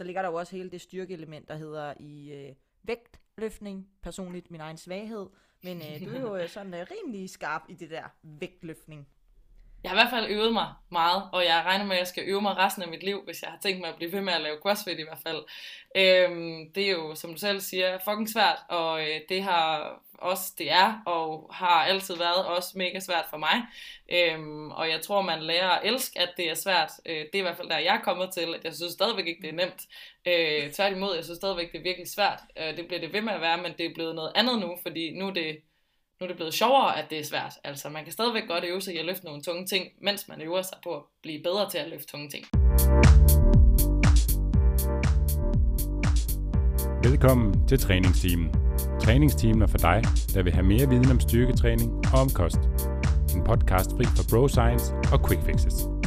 så ligger der jo også hele det styrkeelement, der hedder i øh, vægtløftning, personligt min egen svaghed, men øh, du er jo øh, sådan øh, rimelig skarp i det der vægtløftning. Jeg har i hvert fald øvet mig meget, og jeg regner med, at jeg skal øve mig resten af mit liv, hvis jeg har tænkt mig at blive ved med at lave crossfit i hvert fald. Øhm, det er jo, som du selv siger, fucking svært, og øh, det har også, det er, og har altid været også mega svært for mig. Øhm, og jeg tror, man lærer at elske, at det er svært. Øh, det er i hvert fald der, jeg er kommet til, at jeg synes stadigvæk ikke, det er nemt. Øh, tværtimod, jeg synes stadigvæk, det er virkelig svært. Øh, det bliver det ved med at være, men det er blevet noget andet nu, fordi nu er det nu er det blevet sjovere, at det er svært. Altså, man kan stadigvæk godt øve sig i at løfte nogle tunge ting, mens man øver sig på at blive bedre til at løfte tunge ting. Velkommen til træningsteamen. Træningsteamen er for dig, der vil have mere viden om styrketræning og om kost. En podcast fri for bro science og quick fixes.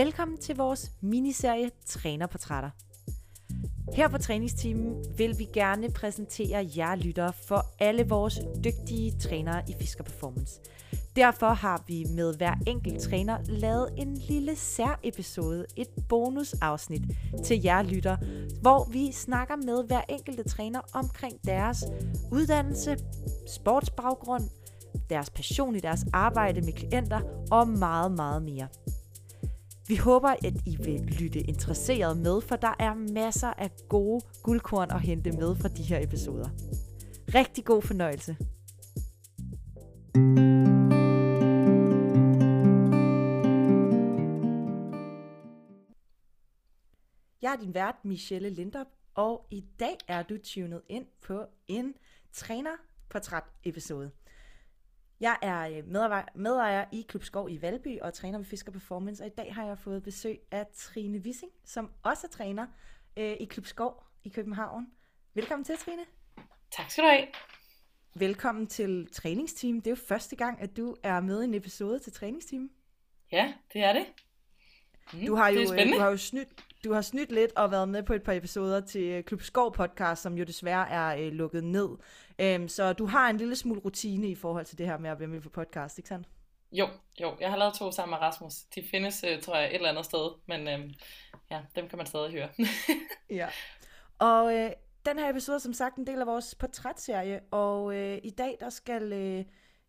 Velkommen til vores miniserie Trænerportrætter. Her på træningsteamen vil vi gerne præsentere jer lyttere for alle vores dygtige trænere i Fisker Performance. Derfor har vi med hver enkelt træner lavet en lille særepisode, et bonusafsnit til jer lytter, hvor vi snakker med hver enkelte træner omkring deres uddannelse, sportsbaggrund, deres passion i deres arbejde med klienter og meget, meget mere. Vi håber, at I vil lytte interesseret med, for der er masser af gode guldkorn at hente med fra de her episoder. Rigtig god fornøjelse. Jeg er din vært, Michelle Lindop, og i dag er du tunet ind på en trænerportræt-episode. Jeg er øh, medejer, medejer i Klub Skov i Valby og træner ved Fisker Performance, og i dag har jeg fået besøg af Trine Wissing, som også er træner øh, i Klub Skov i København. Velkommen til, Trine. Tak skal du have. Velkommen til træningsteam. Det er jo første gang, at du er med i en episode til træningsteam. Ja, det er det. Mm, du har jo, du har jo snydt, du har snydt lidt og været med på et par episoder til øh, Klub Skov podcast, som jo desværre er øh, lukket ned. Um, så du har en lille smule rutine i forhold til det her med at være med på podcast, ikke sandt? Jo, jo. Jeg har lavet to sammen med Rasmus. De findes, uh, tror jeg, et eller andet sted, men uh, ja, dem kan man stadig høre. ja. Og uh, den her episode som sagt en del af vores portrætserie, og uh, i dag der skal uh,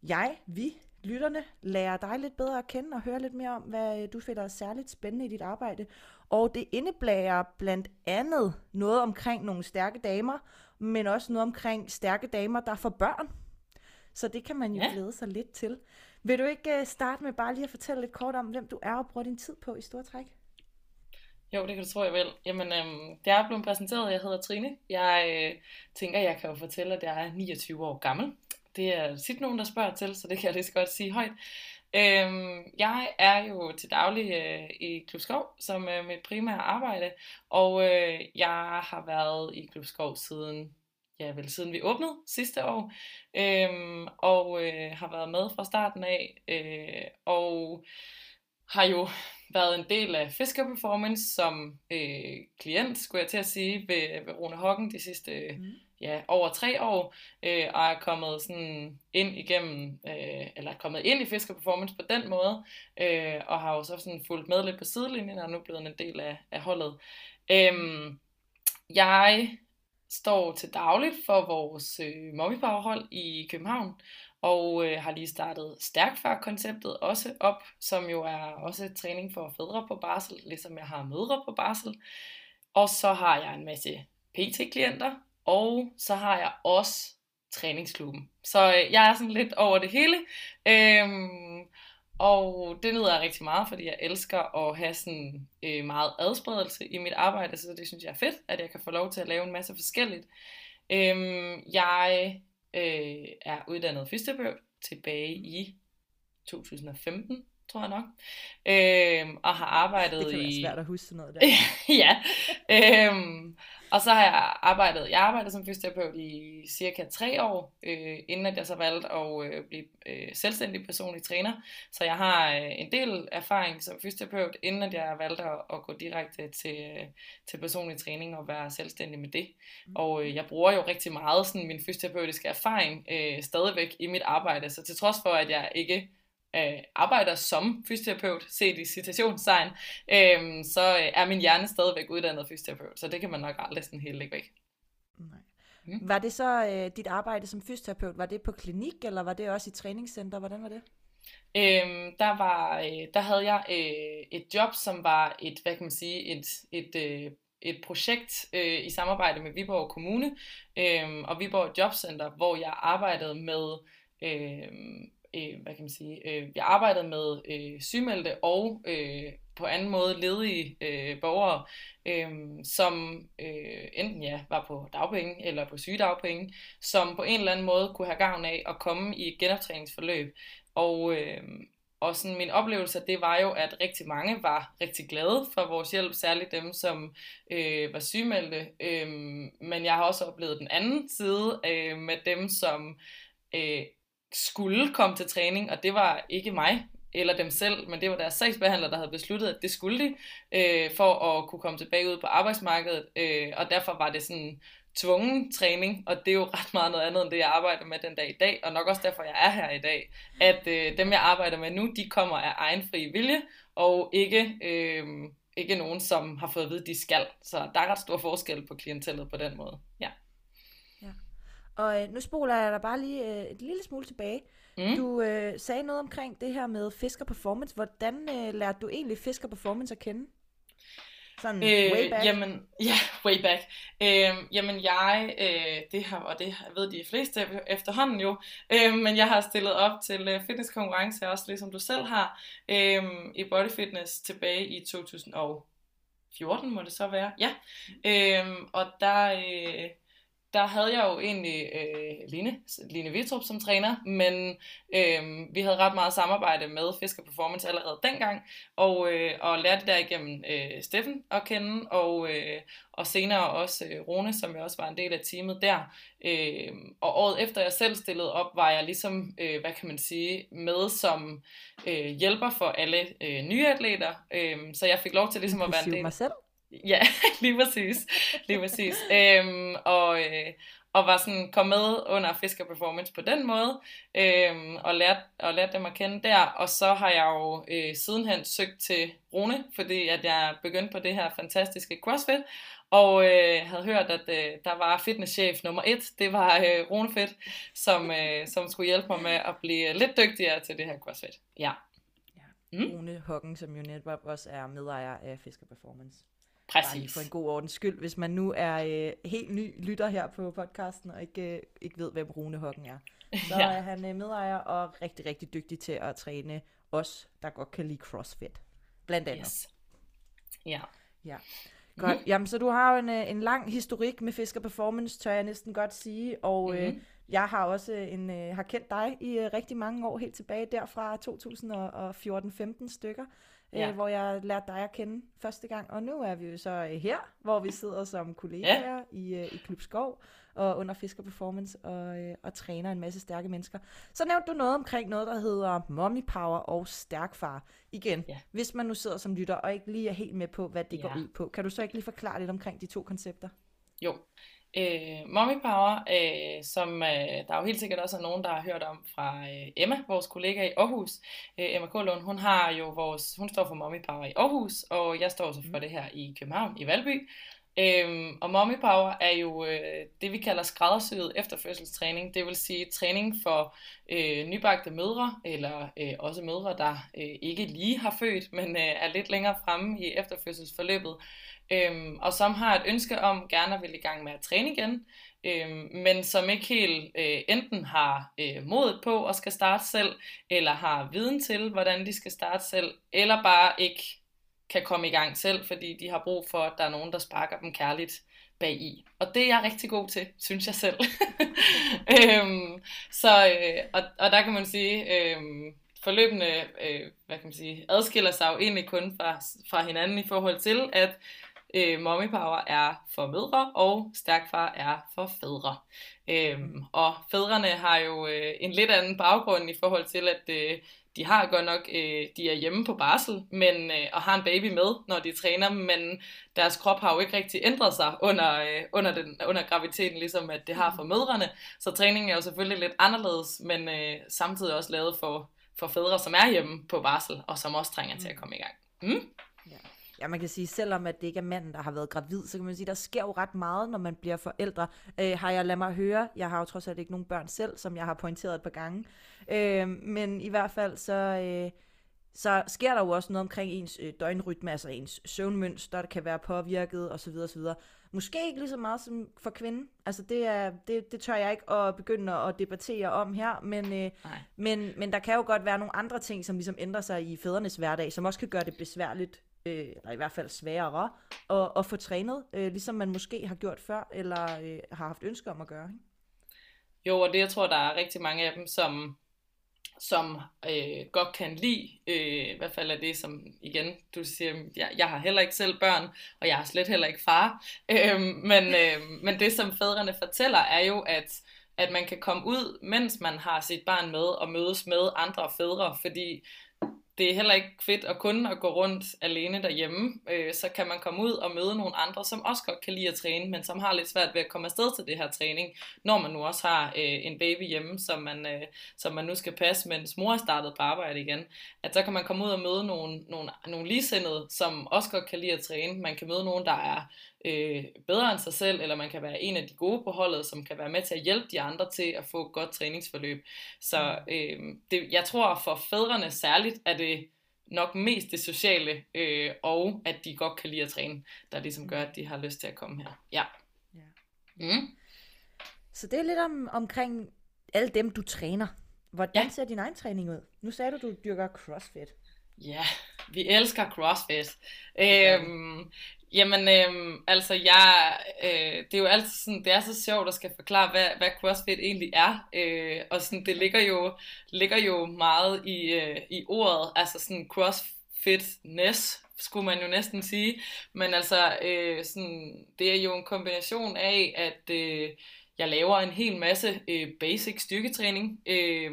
jeg, vi, lytterne lære dig lidt bedre at kende og høre lidt mere om, hvad du finder særligt spændende i dit arbejde. Og det indebærer blandt andet noget omkring nogle stærke damer, men også noget omkring stærke damer, der får børn. Så det kan man jo ja. glæde sig lidt til. Vil du ikke øh, starte med bare lige at fortælle lidt kort om, hvem du er og bruger din tid på i store træk? Jo, det kan du tro, jeg vil. Jamen, øhm, det er blevet præsenteret. Jeg hedder Trine. Jeg øh, tænker, jeg kan jo fortælle, at jeg er 29 år gammel. Det er tit nogen, der spørger til, så det kan jeg lige så godt sige højt. Øhm, jeg er jo til daglig øh, i Klubskov som øh, mit primære arbejde, og øh, jeg har været i Klubskov siden, ja vel siden vi åbnede sidste år, øhm, og øh, har været med fra starten af, øh, og har jo været en del af Fisker Performance som øh, klient, skulle jeg til at sige, ved, ved Rune Hocken de sidste mm ja, over tre år, øh, og er kommet sådan ind igennem, øh, eller er kommet ind i Fisker Performance på den måde, øh, og har jo så sådan fulgt med lidt på sidelinjen, og er nu blevet en del af, af holdet. Øh, jeg står til dagligt for vores øh, mommypowerhold i København, og øh, har lige startet Stærkfar-konceptet også op, som jo er også træning for fædre på barsel, ligesom jeg har mødre på barsel. Og så har jeg en masse PT-klienter, og så har jeg også træningsklubben. Så øh, jeg er sådan lidt over det hele. Øhm, og det nyder jeg rigtig meget, fordi jeg elsker at have sådan øh, meget adspredelse i mit arbejde, så det synes jeg er fedt, at jeg kan få lov til at lave en masse forskelligt. Øhm, jeg øh, er uddannet fysioterapeut tilbage i 2015, tror jeg nok. Øhm, og har arbejdet i... Det kan være svært at huske noget der. ja. Øhm, og så har jeg arbejdet, jeg arbejdede som fysioterapeut i cirka tre år, øh, inden at jeg så valgte at øh, blive øh, selvstændig personlig træner. Så jeg har øh, en del erfaring som fysioterapeut, inden at jeg valgte at, at gå direkte til, øh, til personlig træning og være selvstændig med det. Mm. Og øh, jeg bruger jo rigtig meget sådan min fysioterapeutiske erfaring øh, stadigvæk i mit arbejde. Så til trods for, at jeg ikke øh, arbejder som fysioterapeut, set i citationstegn, øh, så øh, er min hjerne stadigvæk uddannet fysioterapeut, så det kan man nok aldrig sådan helt lægge væk. Nej. Mm. Var det så øh, dit arbejde som fysioterapeut, var det på klinik, eller var det også i træningscenter? Hvordan var det? Øhm, der var, øh, der havde jeg øh, et job, som var et, hvad kan man sige, et, et, øh, et projekt øh, i samarbejde med Viborg Kommune øh, og Viborg Jobcenter, hvor jeg arbejdede med, øh, øh, hvad kan man sige, øh, jeg arbejdede med øh, sygemeldte og øh, på anden måde ledige øh, borgere, øh, som øh, enten ja, var på dagpenge eller på sygedagpenge, som på en eller anden måde kunne have gavn af at komme i et genoptræningsforløb. Og, øh, og sådan min oplevelse, det var jo, at rigtig mange var rigtig glade for vores hjælp, særligt dem, som øh, var sygemeldte. Øh, men jeg har også oplevet den anden side øh, med dem, som øh, skulle komme til træning, og det var ikke mig eller dem selv, men det var deres sagsbehandler, der havde besluttet, at det skulle de, øh, for at kunne komme tilbage ud på arbejdsmarkedet, øh, og derfor var det sådan tvungen træning, og det er jo ret meget noget andet end det, jeg arbejder med den dag i dag, og nok også derfor, jeg er her i dag, at øh, dem, jeg arbejder med nu, de kommer af egen fri vilje, og ikke, øh, ikke nogen, som har fået at vide, de skal. Så der er ret stor forskel på klientellet på den måde. Ja. Og øh, nu spoler jeg dig bare lige øh, et lille smule tilbage. Mm. Du øh, sagde noget omkring det her med Fisker Performance. Hvordan øh, lærte du egentlig Fisker Performance at kende? Sådan øh, way back? Jamen, ja, way back. Øh, jamen jeg, øh, det her, og det ved de fleste efterhånden jo, øh, men jeg har stillet op til øh, fitnesskonkurrence også, ligesom du selv har, øh, i body fitness tilbage i 2014 må det så være, ja. Øh, og der... Øh, der havde jeg jo egentlig øh, Line, Line Vitrup som træner, men øh, vi havde ret meget samarbejde med Fisker Performance allerede dengang, og, øh, og lærte derigennem øh, Steffen at kende, og, øh, og senere også øh, Rune, som jeg også var en del af teamet der. Øh, og året efter jeg selv stillede op, var jeg ligesom, øh, hvad kan man sige, med som øh, hjælper for alle øh, nye atleter, øh, så jeg fik lov til ligesom at være en del. mig selv? Ja, lige præcis. Lige præcis. øhm, og, øh, og var sådan kom med under Fisker Performance på den måde, øhm, og lært, og lært dem at kende der. Og så har jeg jo øh, sidenhen søgt til Rune, fordi at jeg begyndte på det her fantastiske CrossFit, og øh, havde hørt, at øh, der var fitnesschef nummer et, det var øh, Rune Fit, som, øh, som skulle hjælpe mig med at blive lidt dygtigere til det her CrossFit. Ja. Mm. Rune Hoggen, som jo netop også er medejer af Fisker Performance. Præcis. for en god ordens skyld, hvis man nu er øh, helt ny lytter her på podcasten, og ikke, øh, ikke ved, hvem Rune Hokken er. Så ja. er han øh, medejer og rigtig, rigtig dygtig til at træne os, der godt kan lide CrossFit. Blandt andet. Yes. Ja. Ja. Godt. Mm-hmm. Jamen, så du har jo en, øh, en lang historik med Fisker Performance, tør jeg næsten godt sige, og mm-hmm. øh, mhm. jeg har også en, øh, har kendt dig i øh, rigtig mange år, helt tilbage derfra 2014-15 stykker ja. øh, hvor jeg lærte dig at kende første gang. Og nu er vi jo så øh, her, hvor vi sidder som kollegaer ja. i, øh, i Klub Skov og under Fisker Performance og, øh, og træner en masse stærke mennesker. Så nævnte du noget omkring noget, der hedder Mommy Power og Stærkfar. Igen, ja. hvis man nu sidder som lytter og ikke lige er helt med på, hvad det ja. går ud på, kan du så ikke lige forklare lidt omkring de to koncepter? Jo, Øh, Mommy Power, øh, som øh, der er jo helt sikkert også er nogen, der har hørt om fra øh, Emma, vores kollega i Aarhus. Øh, Emma Kålund, hun har jo vores, hun står for Mommy Power i Aarhus, og jeg står så for mm. det her i København, i Valby. Øhm, og Mommy Power er jo øh, det, vi kalder skræddersyet efterfødselstræning. Det vil sige træning for øh, nybagte mødre, eller øh, også mødre, der øh, ikke lige har født, men øh, er lidt længere fremme i efterfødselsforløbet øhm, og som har et ønske om gerne at vil i gang med at træne igen, øhm, men som ikke helt øh, enten har øh, modet på at skal starte selv, eller har viden til, hvordan de skal starte selv, eller bare ikke kan komme i gang selv, fordi de har brug for, at der er nogen, der sparker dem kærligt bag i. Og det er jeg rigtig god til, synes jeg selv. øhm, så, øh, og, og der kan man sige, øh, forløbende øh, hvad kan man sige, adskiller sig jo egentlig kun fra, fra hinanden i forhold til, at Øh, mommy power er for mødre, og stærk far er for fædre. Øhm, og fædrene har jo øh, en lidt anden baggrund i forhold til, at øh, de har godt nok, øh, de er hjemme på barsel, men, øh, og har en baby med, når de træner, men deres krop har jo ikke rigtig ændret sig under, øh, under, den, under graviditeten, ligesom at det har for mødrene. Så træningen er jo selvfølgelig lidt anderledes, men øh, samtidig også lavet for, for fædre, som er hjemme på barsel, og som også trænger til at komme i gang. Mm? Ja, man kan sige, selvom at det ikke er manden, der har været gravid, så kan man sige, der sker jo ret meget, når man bliver forældre. Øh, har jeg lad mig høre, jeg har jo trods alt ikke nogen børn selv, som jeg har pointeret et par gange. Øh, men i hvert fald, så, øh, så sker der jo også noget omkring ens øh, døgnrytme, altså ens søvnmønster, der kan være påvirket osv. osv. Måske ikke lige så meget som for kvinden. Altså det, er, det, det tør jeg ikke at begynde at debattere om her, men, øh, men, men der kan jo godt være nogle andre ting, som ligesom ændrer sig i fædrenes hverdag, som også kan gøre det besværligt øh, eller i hvert fald sværere, at, at få trænet, øh, ligesom man måske har gjort før, eller øh, har haft ønske om at gøre. Ikke? Jo, og det jeg tror, der er rigtig mange af dem, som, som øh, godt kan lide, øh, i hvert fald er det, som igen, du siger, jeg, jeg har heller ikke selv børn, og jeg har slet heller ikke far, øh, men, øh, men det, som fædrene fortæller, er jo, at at man kan komme ud, mens man har sit barn med, og mødes med andre fædre, fordi det er heller ikke fedt at kun at gå rundt alene derhjemme. Øh, så kan man komme ud og møde nogle andre, som også godt kan lide at træne, men som har lidt svært ved at komme afsted til det her træning, når man nu også har øh, en baby hjemme, som man, øh, som man nu skal passe, mens mor er startet på arbejde igen. At så kan man komme ud og møde nogle, nogle, nogle ligesindede, som også godt kan lide at træne. Man kan møde nogen, der er øh, bedre end sig selv, eller man kan være en af de gode på holdet, som kan være med til at hjælpe de andre til at få et godt træningsforløb. Så mm. øh, det, jeg tror for fædrene særligt, er det nok mest det sociale, øh, og at de godt kan lide at træne, der ligesom gør, at de har lyst til at komme her. Ja. ja. Mm. Så det er lidt om, omkring alle dem, du træner. Hvordan ja. ser din egen træning ud? Nu sagde du, du dyrker CrossFit. Ja, vi elsker CrossFit. Øhm, Jamen, øh, altså, jeg, øh, det er jo altid sådan, det er så sjovt at skal forklare, hvad, hvad CrossFit egentlig er. Øh, og sådan, det ligger jo, ligger jo meget i, øh, i ordet, altså sådan CrossFitness, skulle man jo næsten sige. Men altså, øh, sådan, det er jo en kombination af, at øh, jeg laver en hel masse øh, basic styrketræning, øh,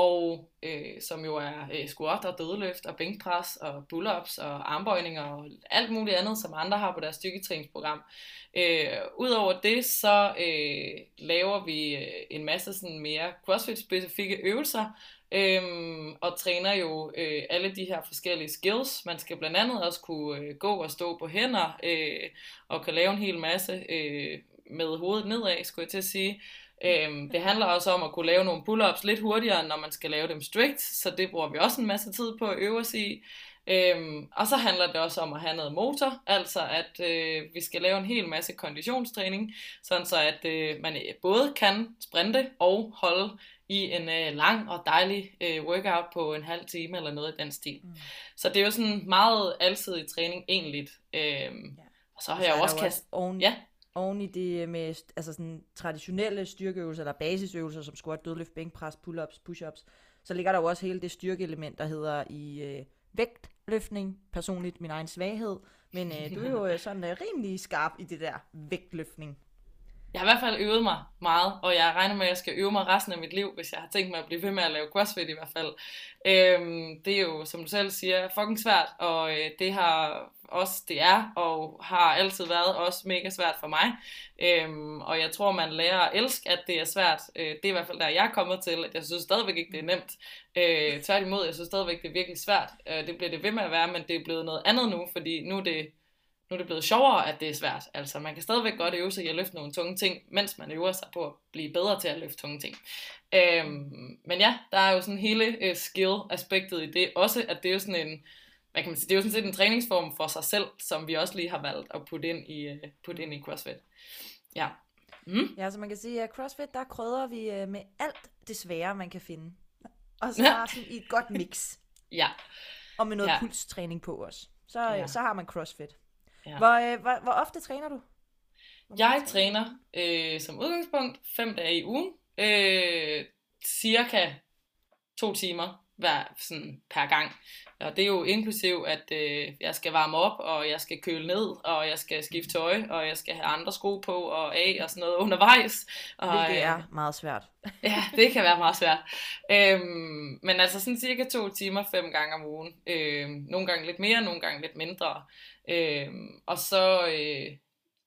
og øh, som jo er øh, squat og dødeløft og bænkpres og pull-ups og armbøjninger og alt muligt andet, som andre har på deres styrketræningsprogram. Øh, Udover det, så øh, laver vi øh, en masse sådan mere CrossFit-specifikke øvelser, Øhm, og træner jo øh, alle de her forskellige skills. Man skal blandt andet også kunne øh, gå og stå på hænder, øh, og kan lave en hel masse øh, med hovedet nedad, skulle jeg til at sige. Øhm, det handler også om at kunne lave nogle pull-ups lidt hurtigere, når man skal lave dem strict, så det bruger vi også en masse tid på at øve os i. Øhm, og så handler det også om at have noget motor, altså at øh, vi skal lave en hel masse konditionstræning, sådan så at øh, man både kan sprinte og holde i en øh, lang og dejlig øh, workout på en halv time eller noget i den stil. Mm. Så det er jo sådan meget alsidig træning egentlig. Øhm, ja. Og så har jeg jo også kastet... Ja oven i det med altså sådan traditionelle styrkeøvelser, eller basisøvelser, som squat, dødløft, bænkpres, pull-ups, push-ups, så ligger der jo også hele det styrkeelement, der hedder i øh, vægtløftning, personligt min egen svaghed, men øh, du er jo øh, sådan øh, rimelig skarp i det der vægtløftning. Jeg har i hvert fald øvet mig meget, og jeg regner med, at jeg skal øve mig resten af mit liv, hvis jeg har tænkt mig at blive ved med at lave CrossFit i hvert fald. Øhm, det er jo, som du selv siger, fucking svært, og øh, det har også det er, og har altid været også mega svært for mig. Øhm, og jeg tror, man lærer at elske, at det er svært. Øh, det er i hvert fald der, jeg er kommet til, at jeg synes stadigvæk ikke, det er nemt. Øh, tværtimod, jeg synes stadigvæk, det er virkelig svært. Øh, det bliver det ved med at være, men det er blevet noget andet nu, fordi nu er det nu er det blevet sjovere, at det er svært. Altså, man kan stadigvæk godt øve sig i at løfte nogle tunge ting, mens man øver sig på at blive bedre til at løfte tunge ting. Øhm, men ja, der er jo sådan hele uh, skill-aspektet i det. Også, at det er jo sådan en, hvad kan man sige, det er jo sådan set en træningsform for sig selv, som vi også lige har valgt at putte ind i, uh, putte ind i CrossFit. Ja. Mm. Ja, så man kan sige, at CrossFit, der krydder vi uh, med alt det svære, man kan finde. Og så ja. sådan i et godt mix. ja. Og med noget ja. pulstræning på os. Så, ja. så har man CrossFit. Ja. Hvor, øh, hvor, hvor ofte træner du? Hvor jeg træner øh, som udgangspunkt fem dage i ugen. Øh, cirka to timer hver, sådan, per gang. Og det er jo inklusiv, at øh, jeg skal varme op, og jeg skal køle ned, og jeg skal skifte tøj, og jeg skal have andre sko på og af og sådan noget undervejs. Og, det er øh, meget svært. ja, det kan være meget svært. Øhm, men altså sådan cirka to timer fem gange om ugen. Øhm, nogle gange lidt mere, nogle gange lidt mindre. Øhm, og så, øh,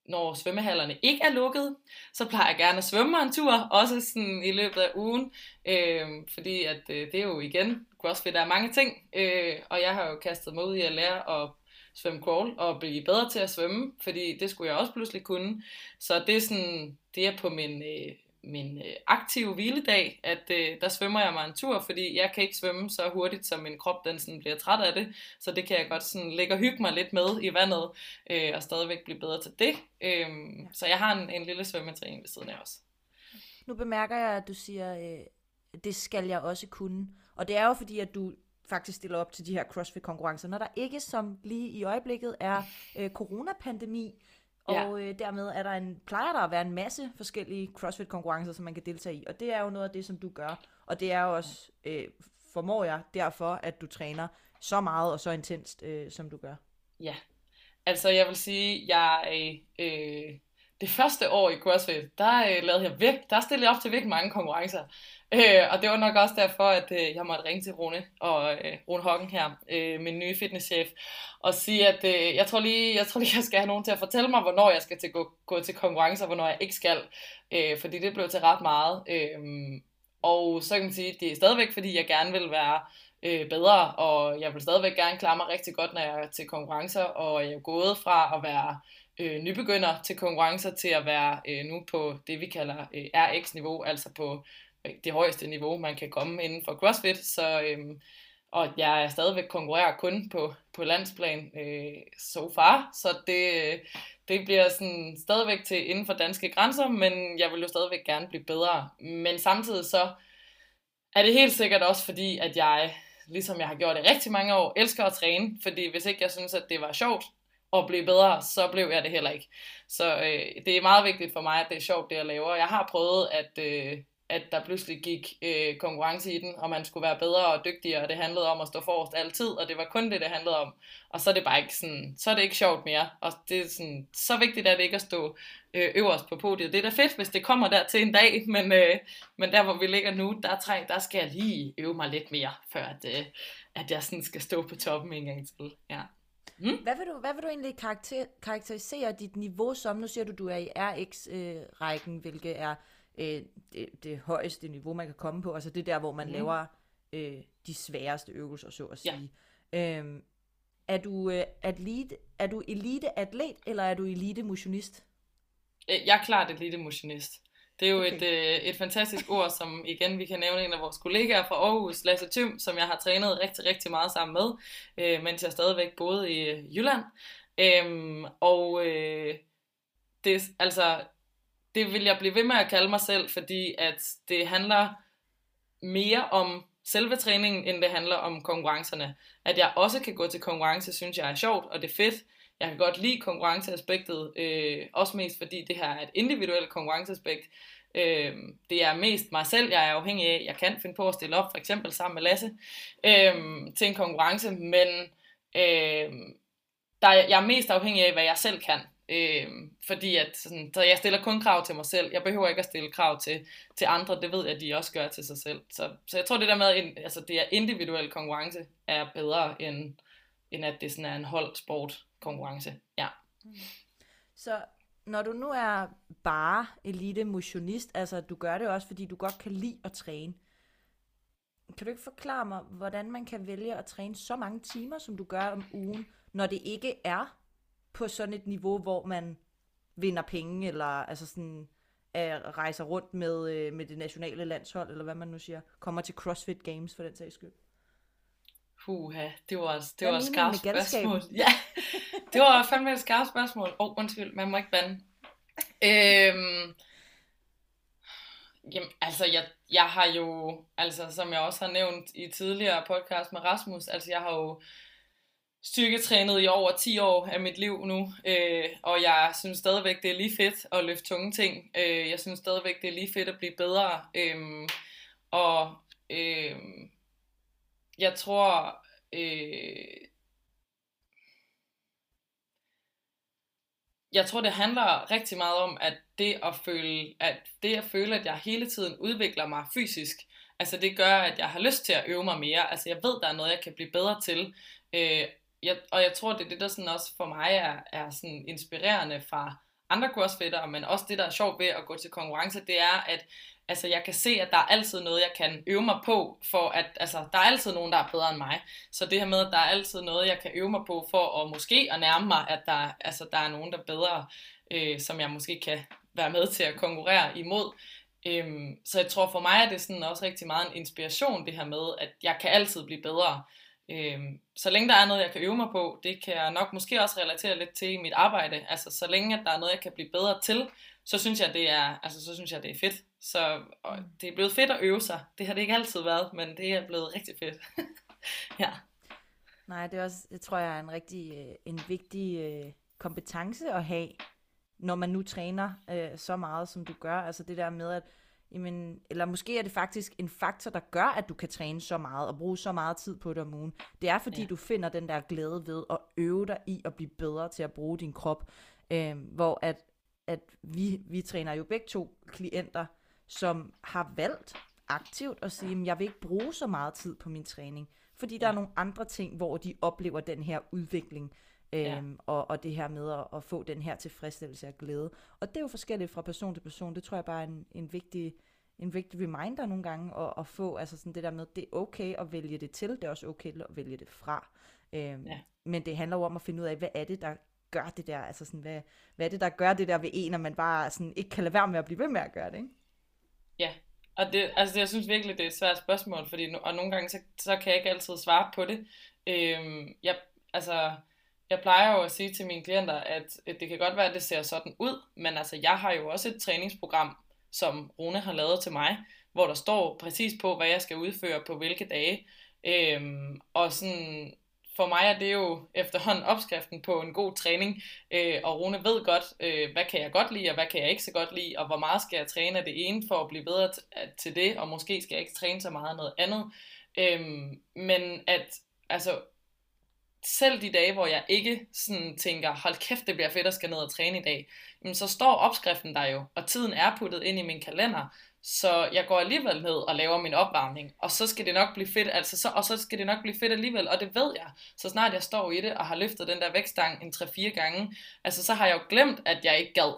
når svømmehallerne ikke er lukket, så plejer jeg gerne at svømme en tur, også sådan i løbet af ugen, øh, fordi at øh, det er jo igen, CrossFit er mange ting, øh, og jeg har jo kastet mig ud i at lære at svømme crawl og blive bedre til at svømme, fordi det skulle jeg også pludselig kunne. Så det er sådan, det er på min, øh, min øh, aktive hviledag, at øh, der svømmer jeg mig en tur, fordi jeg kan ikke svømme så hurtigt, som min krop den sådan bliver træt af det, så det kan jeg godt sådan lægge og hygge mig lidt med i vandet, øh, og stadigvæk blive bedre til det. Øh, så jeg har en, en lille svømmetræning ved siden af også. Nu bemærker jeg, at du siger, øh, det skal jeg også kunne. Og det er jo fordi, at du faktisk stiller op til de her CrossFit-konkurrencer, når der ikke, som lige i øjeblikket, er øh, coronapandemi, og øh, dermed er der en, plejer der at være en masse forskellige CrossFit-konkurrencer, som man kan deltage i, og det er jo noget af det, som du gør, og det er jo også, øh, formår jeg derfor, at du træner så meget og så intenst, øh, som du gør. Ja, altså jeg vil sige, jeg øh, det første år i CrossFit, der øh, lavede jeg væk, der stillede jeg op til virkelig mange konkurrencer. Øh, og det var nok også derfor, at øh, jeg måtte ringe til Rune og øh, Rune Hocken her, øh, min nye fitnesschef, og sige, at øh, jeg, tror lige, jeg tror lige, jeg skal have nogen til at fortælle mig, hvornår jeg skal til gå, gå til konkurrencer, og hvornår jeg ikke skal. Øh, fordi det blev til ret meget. Øh, og så kan man sige, at det er stadigvæk, fordi jeg gerne vil være øh, bedre, og jeg vil stadigvæk gerne klare mig rigtig godt, når jeg er til konkurrencer, og jeg er gået fra at være øh, nybegynder til konkurrencer til at være øh, nu på det, vi kalder øh, RX-niveau, altså på øh, det højeste niveau, man kan komme inden for CrossFit. Så, øh, og jeg er stadigvæk konkurrerer kun på, på landsplan øh, so far, så det, øh, det bliver sådan stadigvæk til inden for danske grænser, men jeg vil jo stadigvæk gerne blive bedre. Men samtidig så er det helt sikkert også fordi, at jeg, ligesom jeg har gjort det rigtig mange år, elsker at træne, fordi hvis ikke jeg synes, at det var sjovt at blive bedre, så blev jeg det heller ikke. Så øh, det er meget vigtigt for mig, at det er sjovt, det jeg laver. Jeg har prøvet at, øh, at der pludselig gik øh, konkurrence i den, og man skulle være bedre og dygtigere, og det handlede om at stå forrest altid, og det var kun det, det handlede om. Og så er det bare ikke sådan, så er det ikke sjovt mere, og det er sådan, så vigtigt er det ikke at stå øh, øverst på podiet. Det er da fedt, hvis det kommer der til en dag, men, øh, men der hvor vi ligger nu, der, træng, der skal jeg lige øve mig lidt mere, før at, øh, at jeg sådan skal stå på toppen en gang til. Ja. Mm. Hvad, vil du, hvad vil du egentlig karakter, karakterisere dit niveau som? Nu siger du, du er i RX-rækken, øh, hvilket er øh, det, det højeste niveau, man kan komme på. Altså det der, hvor man mm. laver øh, de sværeste øvelser, så at sige. Ja. Øhm, er du, øh, atlet, er du elite atlet, eller er du elite motionist? Øh, jeg er klart elite motionist. Det er jo okay. et, øh, et fantastisk ord, som igen vi kan nævne en af vores kollegaer fra Aarhus, Lasse Thym, som jeg har trænet rigtig, rigtig meget sammen med, øh, mens jeg stadigvæk boede i øh, Jylland. Øhm, og øh, det, altså, det vil jeg blive ved med at kalde mig selv, fordi at det handler mere om selve træningen, end det handler om konkurrencerne. At jeg også kan gå til konkurrence, synes jeg er sjovt, og det er fedt. Jeg kan godt lide konkurrenceaspektet, øh, også mest fordi det her er et individuelt konkurrenceaspekt. Øh, det er mest mig selv, jeg er afhængig af. Jeg kan finde på at stille op, for eksempel sammen med Lasse, øh, til en konkurrence, men øh, der, jeg er mest afhængig af, hvad jeg selv kan. Øh, fordi at sådan, så jeg stiller kun krav til mig selv. Jeg behøver ikke at stille krav til, til andre. Det ved jeg, at de også gør til sig selv. Så, så jeg tror, det der med, at altså, det er individuel konkurrence, er bedre, end, end at det sådan er en holdsport konkurrence. Ja. Så når du nu er bare elite motionist, altså du gør det også, fordi du godt kan lide at træne. Kan du ikke forklare mig, hvordan man kan vælge at træne så mange timer, som du gør om ugen, når det ikke er på sådan et niveau, hvor man vinder penge, eller altså sådan, øh, rejser rundt med, øh, med det nationale landshold, eller hvad man nu siger, kommer til CrossFit Games for den sags skyld? Puha, det var, det var et skarpt spørgsmål. Ja, det var fandme et skarpt spørgsmål. Åh, oh, undskyld, man må ikke bande. Øhm, jamen, altså, jeg, jeg har jo, altså, som jeg også har nævnt i tidligere podcast med Rasmus, altså, jeg har jo styrketrænet i over 10 år af mit liv nu, øh, og jeg synes stadigvæk, det er lige fedt at løfte tunge ting. Øh, jeg synes stadigvæk, det er lige fedt at blive bedre. Øh, og øh, jeg tror, øh, jeg tror, det handler rigtig meget om, at det at føle, at det at føle, at jeg hele tiden udvikler mig fysisk, altså det gør, at jeg har lyst til at øve mig mere. Altså jeg ved, der er noget, jeg kan blive bedre til. Øh, jeg, og jeg tror, det er det, der sådan også for mig er, er sådan inspirerende fra andre crossfitter, men også det, der er sjovt ved at gå til konkurrence, det er, at altså, jeg kan se, at der er altid noget, jeg kan øve mig på, for at altså, der er altid nogen, der er bedre end mig. Så det her med, at der er altid noget, jeg kan øve mig på, for at måske at nærme mig, at der, altså, der er nogen, der er bedre, øh, som jeg måske kan være med til at konkurrere imod. Øhm, så jeg tror for mig at det sådan også rigtig meget en inspiration, det her med, at jeg kan altid blive bedre. Øhm, så længe der er noget, jeg kan øve mig på, det kan jeg nok måske også relatere lidt til i mit arbejde. Altså så længe at der er noget, jeg kan blive bedre til, så synes jeg, det er, altså, så synes jeg, det er fedt. Så og mm. det er blevet fedt at øve sig. Det har det ikke altid været, men det er blevet rigtig fedt. ja. Nej, det er også, det tror jeg er en rigtig øh, en vigtig øh, kompetence at have, når man nu træner øh, så meget, som du gør. Altså det der med, at jamen, eller måske er det faktisk en faktor, der gør, at du kan træne så meget og bruge så meget tid på det om ugen. Det er fordi, ja. du finder den der glæde ved at øve dig i at blive bedre til at bruge din krop. Øh, hvor at, at vi, vi træner jo begge to klienter, som har valgt aktivt at sige, at jeg vil ikke bruge så meget tid på min træning, fordi der ja. er nogle andre ting, hvor de oplever den her udvikling, ja. øhm, og, og det her med at, at få den her tilfredsstillelse og glæde. Og det er jo forskelligt fra person til person. Det tror jeg bare er en, en vigtig en vigtig reminder nogle gange at, at få, altså sådan det der med, det er okay at vælge det til, det er også okay at vælge det fra. Øhm, ja. Men det handler jo om at finde ud af, hvad er det, der gør det der, altså sådan, hvad, hvad er det, der gør det der ved en, når man bare sådan ikke kan lade være med at blive ved med at gøre det, ikke? Ja, og det, altså jeg synes virkelig, det er et svært spørgsmål, fordi, og nogle gange, så, så kan jeg ikke altid svare på det. Øhm, jeg, altså, jeg plejer jo at sige til mine klienter, at, det kan godt være, at det ser sådan ud, men altså, jeg har jo også et træningsprogram, som Rune har lavet til mig, hvor der står præcis på, hvad jeg skal udføre på hvilke dage. Øhm, og sådan, for mig er det jo efterhånden opskriften på en god træning, øh, og Rune ved godt, øh, hvad kan jeg godt lide, og hvad kan jeg ikke så godt lide, og hvor meget skal jeg træne af det ene for at blive bedre øh, til det, og måske skal jeg ikke træne så meget af noget andet. Øhm, men at, altså, selv de dage, hvor jeg ikke sådan tænker, hold kæft, det bliver fedt at skal ned og træne i dag, jamen, så står opskriften der jo, og tiden er puttet ind i min kalender, så jeg går alligevel ned og laver min opvarmning, og så skal det nok blive fedt, altså så, og så skal det nok blive fedt alligevel, og det ved jeg. Så snart jeg står i det og har løftet den der vægtstang en 3-4 gange, altså så har jeg jo glemt, at jeg ikke gad.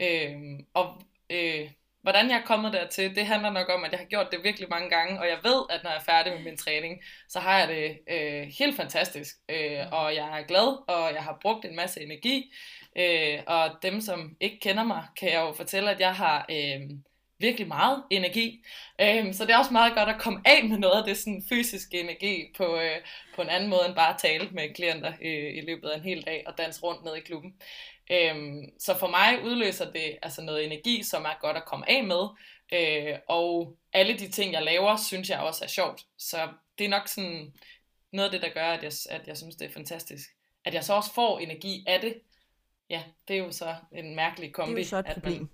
Øh, og øh, hvordan jeg er kommet dertil, det handler nok om, at jeg har gjort det virkelig mange gange, og jeg ved, at når jeg er færdig med min træning, så har jeg det øh, helt fantastisk, øh, og jeg er glad, og jeg har brugt en masse energi, øh, og dem, som ikke kender mig, kan jeg jo fortælle, at jeg har... Øh, virkelig meget energi. Øhm, så det er også meget godt at komme af med noget af det sådan, fysiske energi på, øh, på en anden måde end bare at tale med klienter øh, i løbet af en hel dag og danse rundt ned i klubben. Øhm, så for mig udløser det altså noget energi, som er godt at komme af med. Øh, og alle de ting, jeg laver, synes jeg også er sjovt. Så det er nok sådan noget af det, der gør, at jeg, at jeg synes, det er fantastisk. At jeg så også får energi af det. Ja, det er jo så en mærkelig kombi. Det er jo så et problem.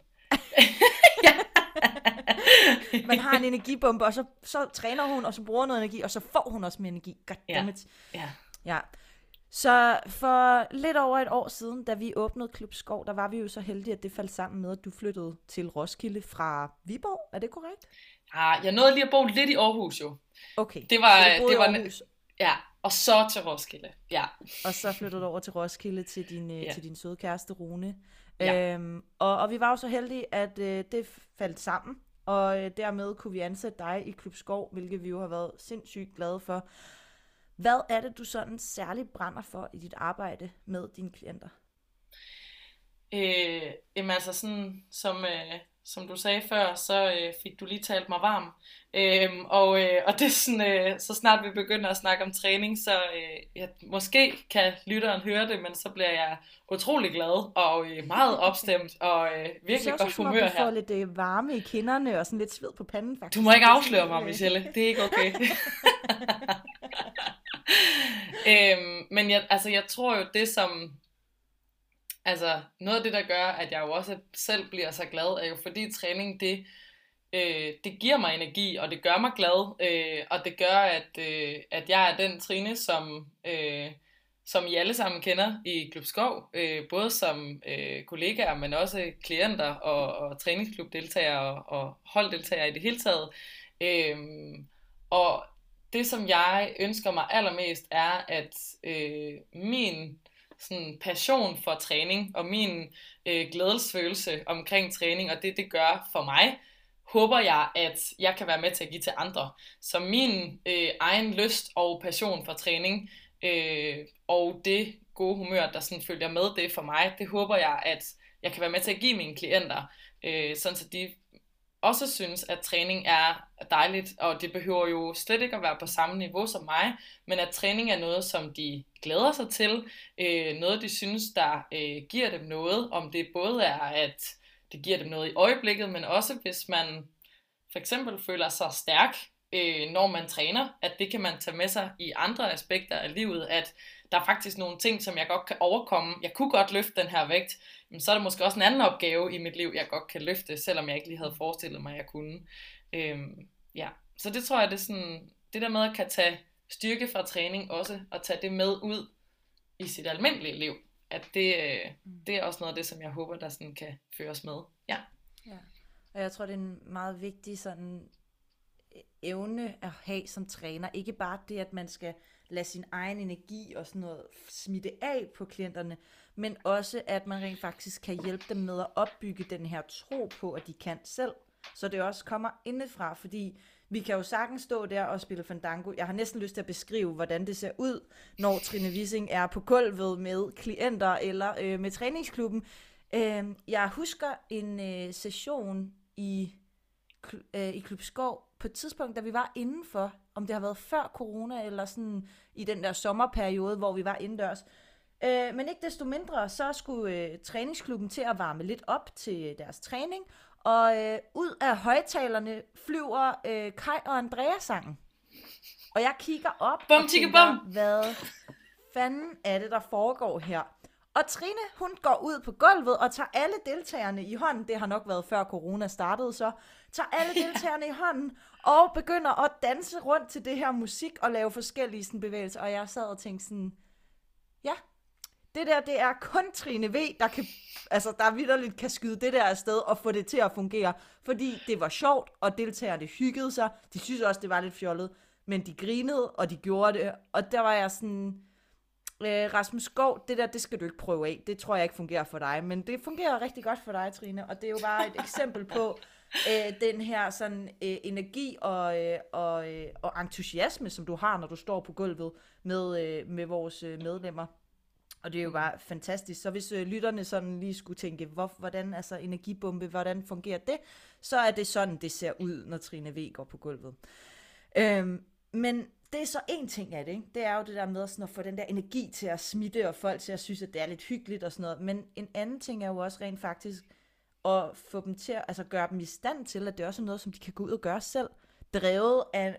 Man... man har en energibombe, og så, så træner hun, og så bruger noget energi, og så får hun også mere energi. Goddammit. Ja. ja. ja. Så for lidt over et år siden, da vi åbnede Klub Skov, der var vi jo så heldige, at det faldt sammen med, at du flyttede til Roskilde fra Viborg. Er det korrekt? Ja, jeg nåede lige at bo lidt i Aarhus jo. Okay, det var, så det var, Aarhus. Ja, og så til Roskilde. Ja. Og så flyttede du over til Roskilde til din, øh, ja. til din søde kæreste Rune. Ja. Øhm, og, og vi var jo så heldige, at øh, det faldt sammen, og øh, dermed kunne vi ansætte dig i Klub Skov, hvilket vi jo har været sindssygt glade for. Hvad er det, du sådan særligt brænder for i dit arbejde med dine klienter? Øh, jamen altså sådan, som, øh, som du sagde før, så øh, fik du lige talt mig varm. Øhm, og, øh, og det er sådan, øh, så snart vi begynder at snakke om træning, så øh, ja, måske kan lytteren høre det, men så bliver jeg utrolig glad og øh, meget opstemt og øh, virkelig godt humør her. Du får lidt øh, varme i kinderne og sådan lidt sved på panden faktisk. Du må ikke afsløre mig, Michelle. Det er ikke okay. øhm, men jeg, altså, jeg tror jo, det som Altså, noget af det, der gør, at jeg jo også selv bliver så glad, er jo fordi træning, det, øh, det giver mig energi, og det gør mig glad, øh, og det gør, at, øh, at jeg er den Trine, som, øh, som I alle sammen kender i Klub Skov, øh, både som øh, kollegaer, men også klienter og, og træningsklubdeltagere og, og holddeltagere i det hele taget. Øh, og det, som jeg ønsker mig allermest, er, at øh, min sådan passion for træning, og min øh, glædesfølelse omkring træning, og det det gør for mig, håber jeg, at jeg kan være med til at give til andre. Så min øh, egen lyst og passion for træning, øh, og det gode humør, der sådan følger med det for mig, det håber jeg, at jeg kan være med til at give mine klienter, øh, sådan så de også synes, at træning er dejligt, og det behøver jo slet ikke at være på samme niveau som mig, men at træning er noget, som de glæder sig til, øh, noget de synes, der øh, giver dem noget, om det både er, at det giver dem noget i øjeblikket, men også hvis man for eksempel føler sig stærk, øh, når man træner, at det kan man tage med sig i andre aspekter af livet, at der er faktisk nogle ting, som jeg godt kan overkomme. Jeg kunne godt løfte den her vægt, så er der måske også en anden opgave i mit liv, jeg godt kan løfte, selvom jeg ikke lige havde forestillet mig, at jeg kunne. Øhm, ja. Så det tror jeg, det er sådan, det der med at kan tage styrke fra træning også, og tage det med ud i sit almindelige liv, at det, øh, mm. det er også noget af det, som jeg håber, der sådan kan føres med. Ja. ja. Og jeg tror, det er en meget vigtig sådan evne at have som træner. Ikke bare det, at man skal lade sin egen energi og sådan noget smitte af på klienterne, men også at man rent faktisk kan hjælpe dem med at opbygge den her tro på, at de kan selv. Så det også kommer indefra, fordi vi kan jo sagtens stå der og spille Fandango. Jeg har næsten lyst til at beskrive, hvordan det ser ud, når Trine Wissing er på gulvet med klienter eller øh, med træningsklubben. Øh, jeg husker en øh, session i, øh, i Klub Skov på et tidspunkt, da vi var indenfor, om det har været før corona, eller sådan i den der sommerperiode, hvor vi var indendørs. Øh, men ikke desto mindre, så skulle øh, træningsklubben til at varme lidt op til deres træning, og øh, ud af højtalerne flyver øh, Kai og Andrea sangen. Og jeg kigger op bum, og tænker, bum. hvad fanden er det, der foregår her? Og Trine, hun går ud på gulvet og tager alle deltagerne i hånden. Det har nok været før corona startede så. Tager alle deltagerne i hånden og begynder at danse rundt til det her musik og lave forskellige sådan, bevægelser. Og jeg sad og tænkte sådan, ja, det der, det er kun Trine V, der kan, altså der vidderligt kan skyde det der afsted og få det til at fungere. Fordi det var sjovt, og deltagerne hyggede sig. De synes også, det var lidt fjollet. Men de grinede, og de gjorde det. Og der var jeg sådan, øh, Rasmus Skov, det der, det skal du ikke prøve af. Det tror jeg ikke fungerer for dig. Men det fungerer rigtig godt for dig, Trine. Og det er jo bare et eksempel på, øh, den her sådan øh, energi og, øh, og, øh, og entusiasme, som du har, når du står på gulvet med, øh, med vores øh, medlemmer. Og det er jo bare fantastisk. Så hvis øh, lytterne sådan lige skulle tænke, hvor, hvordan altså energibombe, hvordan fungerer det, så er det sådan, det ser ud, når Trine V går på gulvet. Øhm, men det er så en ting af det, ikke? det er jo det der med sådan at få den der energi til at smitte, og folk til at synes, at det er lidt hyggeligt og sådan noget. Men en anden ting er jo også rent faktisk at få dem til at altså gøre dem i stand til, at det også er noget, som de kan gå ud og gøre selv, drevet af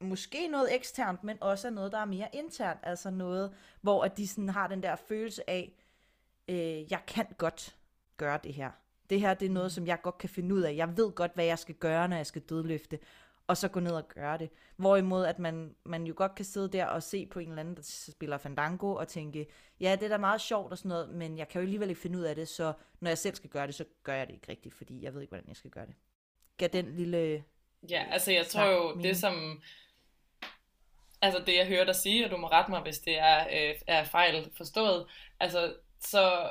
måske noget eksternt, men også af noget, der er mere internt, altså noget, hvor at de sådan har den der følelse af, øh, jeg kan godt gøre det her. Det her, det er noget, mm. som jeg godt kan finde ud af. Jeg ved godt, hvad jeg skal gøre, når jeg skal dødløfte, og så gå ned og gøre det. Hvorimod, at man, man jo godt kan sidde der og se på en eller anden, der spiller Fandango, og tænke, ja, det er da meget sjovt og sådan noget, men jeg kan jo alligevel ikke finde ud af det, så når jeg selv skal gøre det, så gør jeg det ikke rigtigt, fordi jeg ved ikke, hvordan jeg skal gøre det. Gav den lille... Ja, altså jeg tror jo, det som altså det jeg hører dig sige, og du må rette mig, hvis det er, øh, er fejl forstået, altså så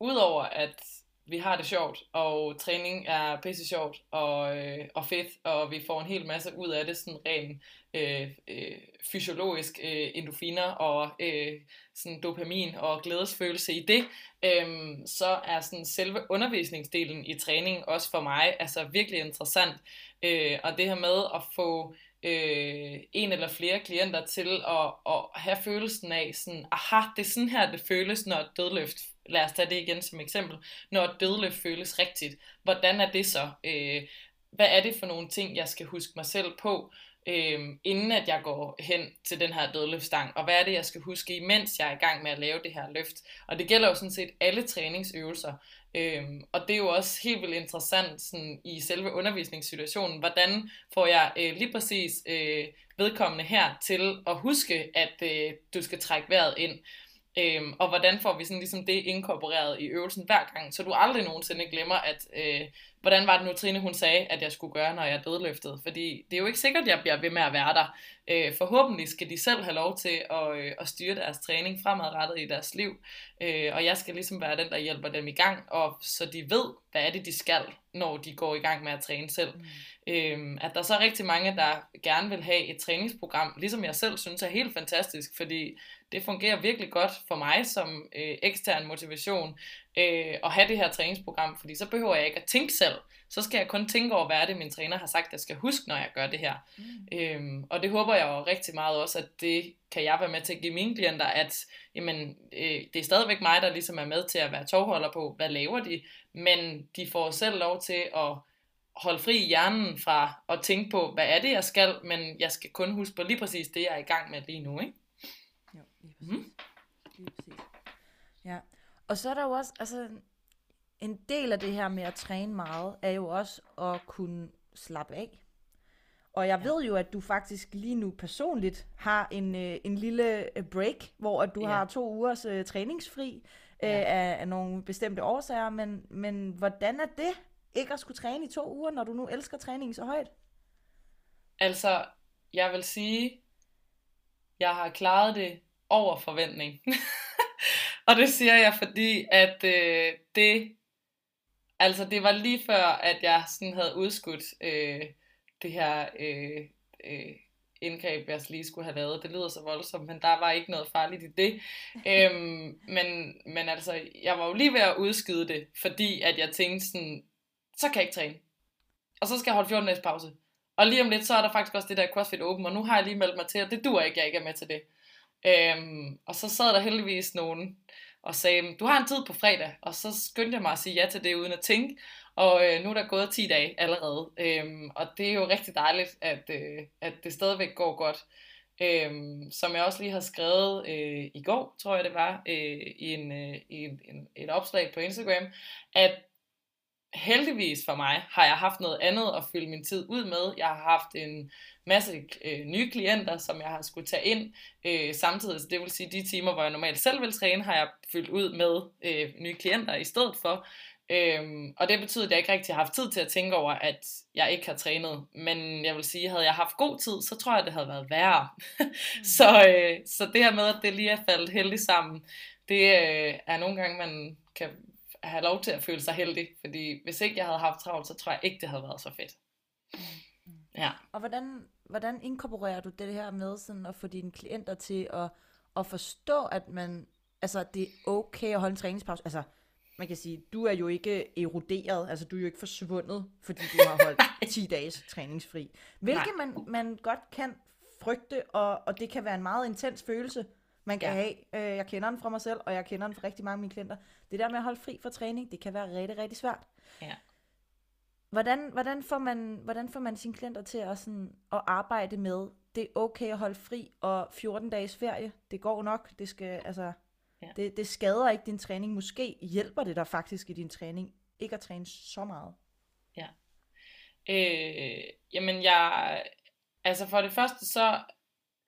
udover at vi har det sjovt, og træning er pisse sjovt og, øh, og fedt, og vi får en hel masse ud af det, sådan rent øh, øh, fysiologisk øh, endofiner og øh, sådan dopamin og glædesfølelse i det, øh, så er sådan selve undervisningsdelen i træning også for mig altså virkelig interessant. Øh, og det her med at få øh, en eller flere klienter til at, at have følelsen af sådan, aha, det er sådan her, det føles, når dødløft, lad os tage det igen som eksempel, når dødløft føles rigtigt. Hvordan er det så? Øh, hvad er det for nogle ting, jeg skal huske mig selv på, øh, inden at jeg går hen til den her dødløftstang, og hvad er det, jeg skal huske, imens jeg er i gang med at lave det her løft. Og det gælder jo sådan set alle træningsøvelser. Øhm, og det er jo også helt vildt interessant sådan, i selve undervisningssituationen, hvordan får jeg øh, lige præcis øh, vedkommende her til at huske, at øh, du skal trække vejret ind. Øhm, og hvordan får vi sådan ligesom det inkorporeret i øvelsen hver gang, så du aldrig nogensinde glemmer, at øh, hvordan var det nu, Trine hun sagde, at jeg skulle gøre, når jeg dødløftede. Fordi det er jo ikke sikkert, at jeg bliver ved med at være der. Øh, forhåbentlig skal de selv have lov til at, øh, at styre deres træning fremadrettet i deres liv. Øh, og jeg skal ligesom være den, der hjælper dem i gang, og så de ved, hvad er det, de skal, når de går i gang med at træne selv. Mm. Øh, at der er så rigtig mange, der gerne vil have et træningsprogram, ligesom jeg selv synes er helt fantastisk, fordi det fungerer virkelig godt for mig som øh, ekstern motivation øh, at have det her træningsprogram, fordi så behøver jeg ikke at tænke selv. Så skal jeg kun tænke over, hvad er det, min træner har sagt, jeg skal huske, når jeg gør det her. Mm. Øhm, og det håber jeg jo rigtig meget også, at det kan jeg være med til at give mine klienter, at jamen, øh, det er stadigvæk mig, der ligesom er med til at være tovholder på, hvad laver de, men de får selv lov til at holde fri i hjernen fra at tænke på, hvad er det, jeg skal, men jeg skal kun huske på lige præcis det, jeg er i gang med lige nu. Ikke? Jo, lige præcis. Mm. Lige præcis. Ja. Og så er der jo også, altså, en del af det her med at træne meget, er jo også at kunne slappe af. Og jeg ja. ved jo, at du faktisk lige nu personligt har en, øh, en lille øh, break, hvor at du ja. har to ugers øh, træningsfri øh, ja. af, af nogle bestemte årsager. Men, men hvordan er det ikke at skulle træne i to uger, når du nu elsker træning så højt? Altså, jeg vil sige, jeg har klaret det over forventning. og det siger jeg, fordi at øh, det, altså det var lige før, at jeg sådan havde udskudt øh, det her øh, øh, indgreb, jeg lige skulle have lavet. Det lyder så voldsomt, men der var ikke noget farligt i det. øhm, men, men altså, jeg var jo lige ved at udskyde det, fordi at jeg tænkte sådan, så kan jeg ikke træne. Og så skal jeg holde 14 dages pause. Og lige om lidt, så er der faktisk også det der CrossFit Open, og nu har jeg lige meldt mig til, og det dur ikke, jeg ikke er med til det. Øhm, og så sad der heldigvis nogen og sagde, du har en tid på fredag, og så skyndte jeg mig at sige ja til det uden at tænke, og øh, nu er der gået 10 dage allerede, øhm, og det er jo rigtig dejligt, at, øh, at det stadigvæk går godt. Øhm, som jeg også lige har skrevet øh, i går, tror jeg det var, øh, i, en, øh, i en, en, et opslag på Instagram, at heldigvis for mig har jeg haft noget andet at fylde min tid ud med. Jeg har haft en masse øh, nye klienter, som jeg har skulle tage ind øh, samtidig. Så det vil sige, de timer, hvor jeg normalt selv vil træne, har jeg fyldt ud med øh, nye klienter i stedet for. Øhm, og det betyder, at jeg ikke rigtig har haft tid til at tænke over, at jeg ikke har trænet. Men jeg vil sige, havde jeg haft god tid, så tror jeg, det havde været værre. mm. så, øh, så det her med, at det lige er faldet heldigt sammen, det øh, er nogle gange, man kan have lov til at føle sig heldig. Fordi hvis ikke jeg havde haft travlt, så tror jeg ikke, det havde været så fedt. Mm. Ja. Og hvordan, hvordan inkorporerer du det her med sådan at få dine klienter til at, at forstå, at man, altså, det er okay at holde en træningspause? Altså, man kan sige, du er jo ikke eroderet, altså du er jo ikke forsvundet, fordi du har holdt 10 dages træningsfri. Hvilket man, man godt kan frygte, og, og det kan være en meget intens følelse, man kan ja. have. Øh, jeg kender den fra mig selv, og jeg kender den fra rigtig mange af mine klienter. Det der med at holde fri fra træning, det kan være rigtig, rigtig svært. Ja. Hvordan, hvordan, får man, hvordan får man sine klienter til at, sådan, at arbejde med, det er okay at holde fri, og 14 dages ferie, det går nok, det skal, altså, ja. det, det skader ikke din træning. Måske hjælper det dig faktisk i din træning, ikke at træne så meget. Ja. Øh, jamen jeg, altså for det første så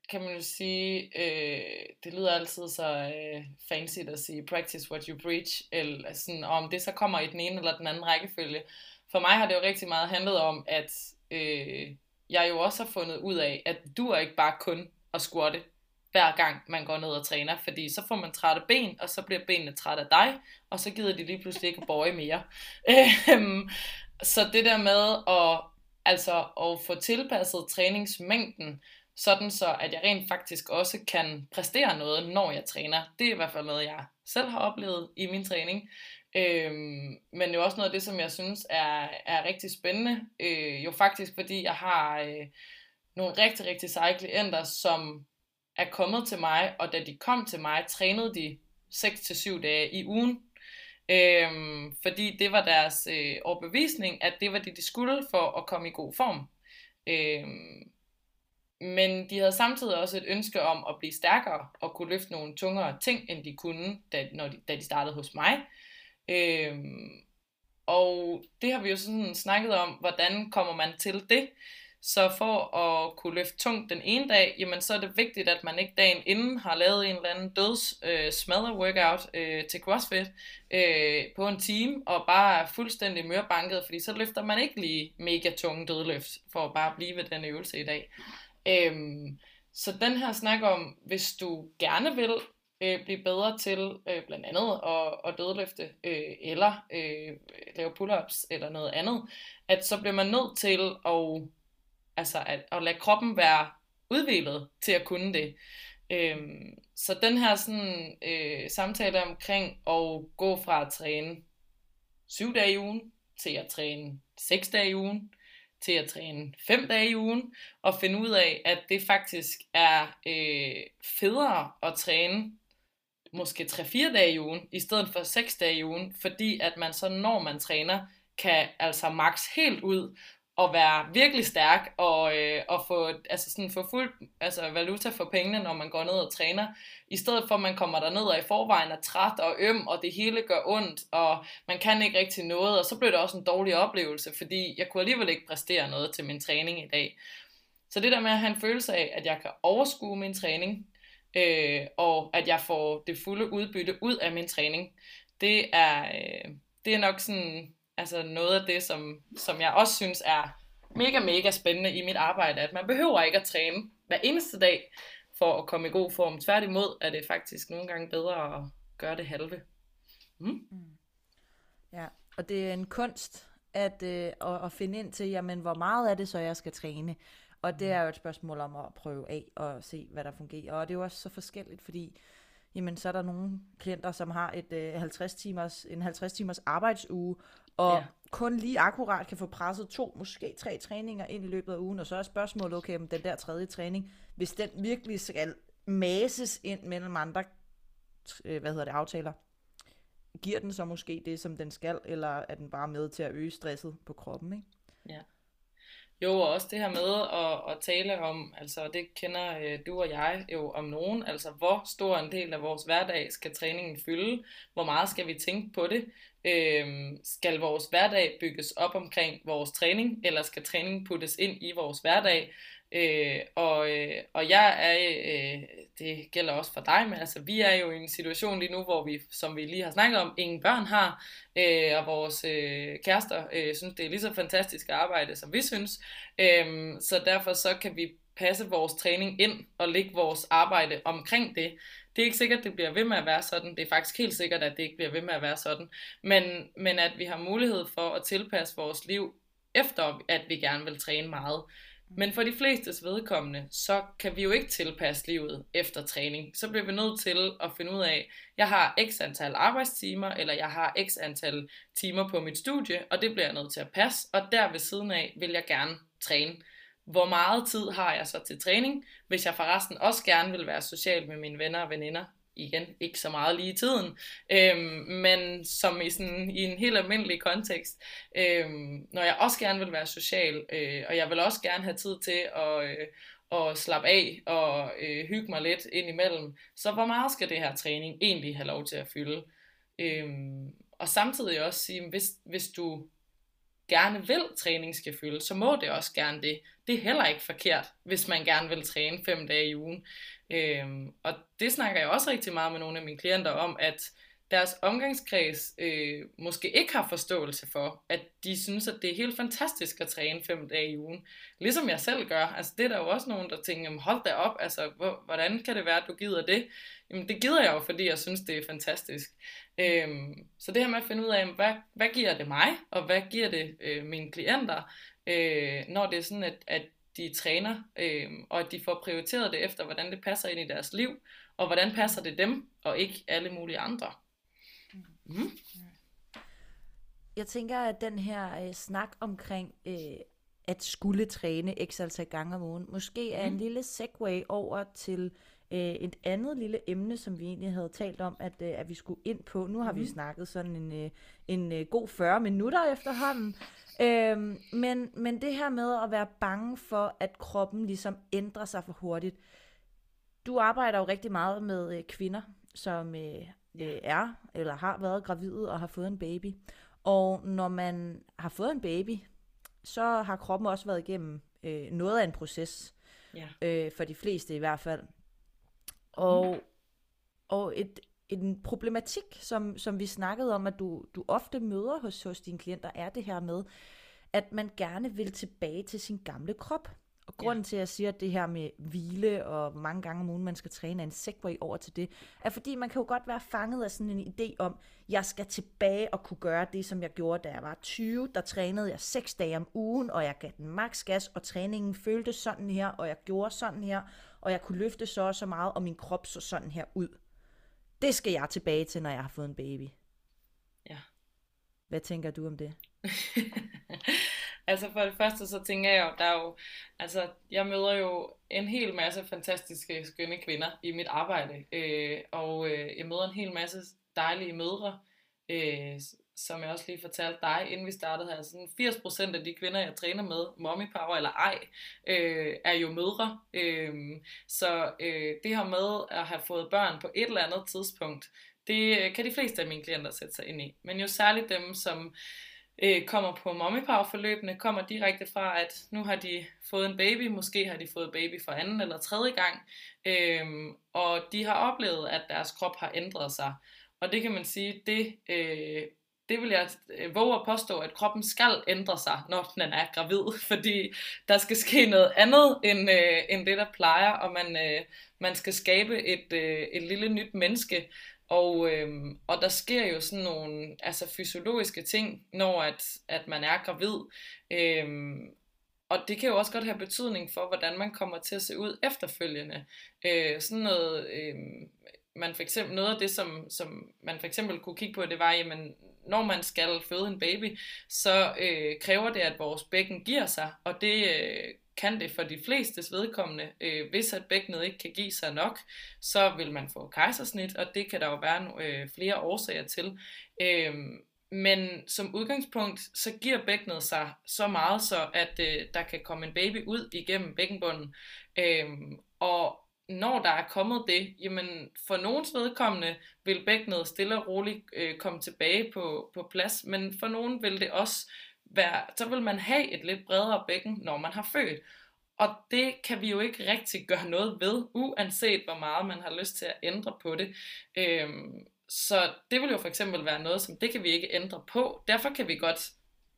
kan man jo sige, øh, det lyder altid så øh, fancy at sige, practice what you preach, eller sådan, om det så kommer i den ene eller den anden rækkefølge. For mig har det jo rigtig meget handlet om, at øh, jeg jo også har fundet ud af, at du er ikke bare kun at squatte, hver gang man går ned og træner, fordi så får man trætte ben, og så bliver benene trætte af dig, og så gider de lige pludselig ikke at bøje mere. Øhm, så det der med at, altså, at få tilpasset træningsmængden, sådan så at jeg rent faktisk også kan præstere noget, når jeg træner. Det er i hvert fald noget, jeg selv har oplevet i min træning. Øhm, men det er også noget af det, som jeg synes er, er rigtig spændende. Øh, jo faktisk fordi jeg har øh, nogle rigtig, rigtig seje klienter, som er kommet til mig, og da de kom til mig, trænede de 6-7 dage i ugen. Øhm, fordi det var deres øh, overbevisning, at det var det, de skulle for at komme i god form. Øhm, men de havde samtidig også et ønske om at blive stærkere og kunne løfte nogle tungere ting, end de kunne, da, når de, da de startede hos mig. Øhm, og det har vi jo sådan snakket om, hvordan kommer man til det. Så for at kunne løfte tungt den ene dag, jamen så er det vigtigt, at man ikke dagen inden har lavet en eller anden døds øh, smadre workout øh, til CrossFit øh, på en time, og bare er fuldstændig mørbanket, fordi så løfter man ikke lige mega tunge dødløft, for at bare blive ved den øvelse i dag. Øhm, så den her snak om, hvis du gerne vil øh, blive bedre til øh, blandt andet at, at dødløfte, øh, eller øh, lave pull-ups, eller noget andet, at så bliver man nødt til at, altså at, at lade kroppen være udviklet til at kunne det. Øhm, så den her sådan, øh, samtale omkring at gå fra at træne syv dage i ugen, til at træne seks dage i ugen, til at træne fem dage i ugen, og finde ud af, at det faktisk er øh, federe at træne måske 3-4 dage i ugen, i stedet for 6 dage i ugen, fordi at man så, når man træner, kan altså max helt ud og være virkelig stærk og, øh, og få, altså sådan, få fuld altså valuta for pengene, når man går ned og træner. I stedet for, at man kommer derned og i forvejen er træt og øm, og det hele gør ondt, og man kan ikke rigtig noget, og så blev det også en dårlig oplevelse, fordi jeg kunne alligevel ikke præstere noget til min træning i dag. Så det der med at have en følelse af, at jeg kan overskue min træning, øh, og at jeg får det fulde udbytte ud af min træning, det er, øh, det er nok sådan, altså noget af det, som, som jeg også synes er mega, mega spændende i mit arbejde, at man behøver ikke at træne hver eneste dag for at komme i god form. Tværtimod er det faktisk nogle gange bedre at gøre det halve. Mm. Mm. Ja, og det er en kunst at, øh, at, at finde ind til, jamen, hvor meget er det så, jeg skal træne. Og det er jo et spørgsmål om at prøve af og se, hvad der fungerer. Og det er jo også så forskelligt, fordi jamen, så er der nogle klienter, som har et øh, 50 timers, en 50 timers arbejdsuge, og ja. kun lige akkurat kan få presset to, måske tre træninger ind i løbet af ugen, og så er spørgsmålet, okay, om den der tredje træning, hvis den virkelig skal mases ind mellem andre, øh, hvad hedder det, aftaler, giver den så måske det, som den skal, eller er den bare med til at øge stresset på kroppen, ikke? Ja. Jo, og også det her med at, at tale om, altså det kender øh, du og jeg jo om nogen, altså hvor stor en del af vores hverdag skal træningen fylde, hvor meget skal vi tænke på det, øh, skal vores hverdag bygges op omkring vores træning, eller skal træningen puttes ind i vores hverdag, Øh, og, øh, og jeg er, øh, det gælder også for dig, men altså vi er jo i en situation lige nu, hvor vi, som vi lige har snakket om, ingen børn har, øh, og vores øh, kærester øh, synes, det er lige så fantastisk arbejde, som vi synes. Øh, så derfor så kan vi passe vores træning ind og lægge vores arbejde omkring det. Det er ikke sikkert, at det bliver ved med at være sådan. Det er faktisk helt sikkert, at det ikke bliver ved med at være sådan. Men, men at vi har mulighed for at tilpasse vores liv efter, at vi gerne vil træne meget. Men for de flestes vedkommende, så kan vi jo ikke tilpasse livet efter træning. Så bliver vi nødt til at finde ud af, jeg har x antal arbejdstimer, eller jeg har x antal timer på mit studie, og det bliver jeg nødt til at passe, og der ved siden af vil jeg gerne træne. Hvor meget tid har jeg så til træning, hvis jeg forresten også gerne vil være social med mine venner og veninder igen ikke så meget lige i tiden, øhm, men som i, sådan, i en helt almindelig kontekst, øhm, når jeg også gerne vil være social, øh, og jeg vil også gerne have tid til at, øh, at slappe af og øh, hygge mig lidt indimellem, så hvor meget skal det her træning egentlig have lov til at fylde? Øhm, og samtidig også sige, hvis, hvis du gerne vil træning skal fylde, så må det også gerne det. Det er heller ikke forkert, hvis man gerne vil træne fem dage i ugen. Øhm, og det snakker jeg også rigtig meget med nogle af mine klienter om, at deres omgangskreds øh, måske ikke har forståelse for, at de synes, at det er helt fantastisk at træne fem dage i ugen. Ligesom jeg selv gør. Altså det er der jo også nogen, der tænker, hold da op, altså hvordan kan det være, at du gider det? Jamen det gider jeg jo, fordi jeg synes, det er fantastisk. Øhm, så det her med at finde ud af, hvad, hvad giver det mig, og hvad giver det øh, mine klienter, øh, når det er sådan, at, at de træner, øh, og at de får prioriteret det efter, hvordan det passer ind i deres liv, og hvordan passer det dem, og ikke alle mulige andre. Mm. Jeg tænker, at den her øh, snak omkring øh, at skulle træne x antal gange om ugen, måske er mm. en lille segue over til øh, et andet lille emne, som vi egentlig havde talt om, at, øh, at vi skulle ind på. Nu har mm. vi snakket sådan en, øh, en øh, god 40 minutter efterhånden. Øhm, men, men det her med at være bange for, at kroppen ligesom ændrer sig for hurtigt. Du arbejder jo rigtig meget med øh, kvinder, som øh, øh, er eller har været gravide og har fået en baby. Og når man har fået en baby, så har kroppen også været igennem øh, noget af en proces, Ja. øh, for de fleste i hvert fald. Og, og et, en problematik, som, som vi snakkede om, at du, du ofte møder hos, hos dine klienter, er det her med, at man gerne vil tilbage til sin gamle krop. Og grunden ja. til, at jeg siger at det her med hvile, og hvor mange gange om ugen man skal træne, er en segway over til det, er fordi man kan jo godt være fanget af sådan en idé om, jeg skal tilbage og kunne gøre det, som jeg gjorde, da jeg var 20. Der trænede jeg 6 dage om ugen, og jeg gav den maks gas, og træningen føltes sådan her, og jeg gjorde sådan her, og jeg kunne løfte så og så meget, og min krop så sådan her ud. Det skal jeg tilbage til, når jeg har fået en baby. Ja. Hvad tænker du om det? altså for det første, så tænker jeg jo, der er jo, altså jeg møder jo en hel masse fantastiske, skønne kvinder i mit arbejde, øh, og øh, jeg møder en hel masse dejlige mødre, øh, som jeg også lige fortalte dig, inden vi startede her, sådan 80% af de kvinder, jeg træner med, mommy power eller ej, øh, er jo mødre. Øh, så øh, det her med at have fået børn på et eller andet tidspunkt, det øh, kan de fleste af mine klienter sætte sig ind i. Men jo særligt dem, som øh, kommer på mommy power forløbene, kommer direkte fra, at nu har de fået en baby, måske har de fået baby for anden eller tredje gang, øh, og de har oplevet, at deres krop har ændret sig. Og det kan man sige, det, øh, det vil jeg øh, våge at påstå, at kroppen skal ændre sig, når den er gravid, fordi der skal ske noget andet end, øh, end det, der plejer, og man, øh, man skal skabe et, øh, et lille nyt menneske, og, øh, og der sker jo sådan nogle altså fysiologiske ting, når at, at man er gravid. Øh, og det kan jo også godt have betydning for, hvordan man kommer til at se ud efterfølgende. Øh, sådan noget, øh, man for eksempel, noget af det, som, som man for eksempel kunne kigge på, det var, jamen, når man skal føde en baby, så øh, kræver det, at vores bækken giver sig, og det øh, kan det for de flestes vedkommende. Øh, hvis at bækkenet ikke kan give sig nok, så vil man få kejsersnit, og det kan der jo være øh, flere årsager til. Øh, men som udgangspunkt, så giver bækkenet sig så meget, så at øh, der kan komme en baby ud igennem bækkenbunden. Øh, og når der er kommet det, jamen for nogens vedkommende vil bækkenet stille og roligt øh, komme tilbage på, på plads, men for nogen vil det også være, så vil man have et lidt bredere bækken, når man har født. Og det kan vi jo ikke rigtig gøre noget ved, uanset hvor meget man har lyst til at ændre på det. Øhm, så det vil jo for eksempel være noget, som det kan vi ikke ændre på. Derfor kan vi godt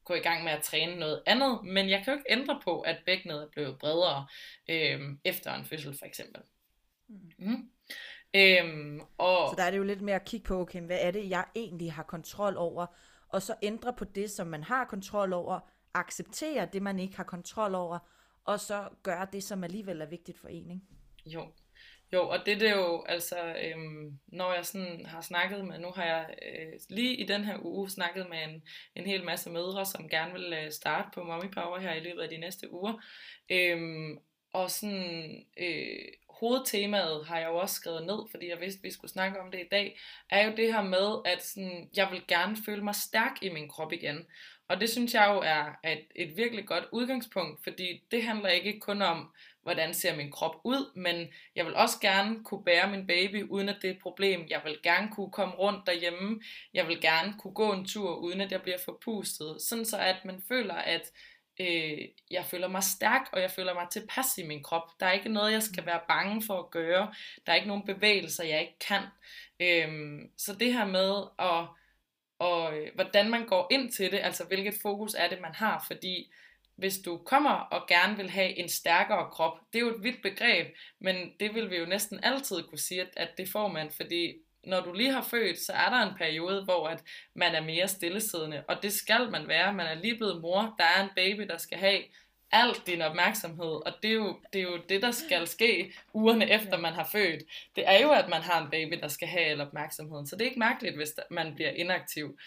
gå i gang med at træne noget andet, men jeg kan jo ikke ændre på, at bækkenet er blevet bredere øhm, efter en fødsel for eksempel. Mm. Øhm, og... Så der er det jo lidt mere at kigge på, okay, hvad er det, jeg egentlig har kontrol over, og så ændre på det, som man har kontrol over, acceptere det, man ikke har kontrol over, og så gøre det, som alligevel er vigtigt for en, ikke? Jo, jo, og det, det er jo, altså, øhm, når jeg sådan har snakket med, nu har jeg øh, lige i den her uge snakket med en, en hel masse mødre, som gerne vil øh, starte på Mommy Power her i løbet af de næste uger. Øhm, og sådan, øh, hovedtemaet har jeg jo også skrevet ned, fordi jeg vidste, at vi skulle snakke om det i dag, er jo det her med, at sådan, jeg vil gerne føle mig stærk i min krop igen. Og det synes jeg jo er et, et virkelig godt udgangspunkt, fordi det handler ikke kun om, hvordan ser min krop ud, men jeg vil også gerne kunne bære min baby, uden at det er et problem. Jeg vil gerne kunne komme rundt derhjemme. Jeg vil gerne kunne gå en tur, uden at jeg bliver forpustet. Sådan så, at man føler, at øh, jeg føler mig stærk, og jeg føler mig tilpas i min krop. Der er ikke noget, jeg skal være bange for at gøre. Der er ikke nogen bevægelser, jeg ikke kan. Øh, så det her med, at, og, øh, hvordan man går ind til det, altså hvilket fokus er det, man har, fordi hvis du kommer og gerne vil have en stærkere krop, det er jo et vidt begreb, men det vil vi jo næsten altid kunne sige, at, at det får man, fordi når du lige har født, så er der en periode, hvor at man er mere stillesiddende, og det skal man være. Man er lige blevet mor, der er en baby, der skal have alt din opmærksomhed, og det er, jo, det er jo det, der skal ske ugerne efter man har født. Det er jo, at man har en baby, der skal have al opmærksomheden, så det er ikke mærkeligt, hvis man bliver inaktiv.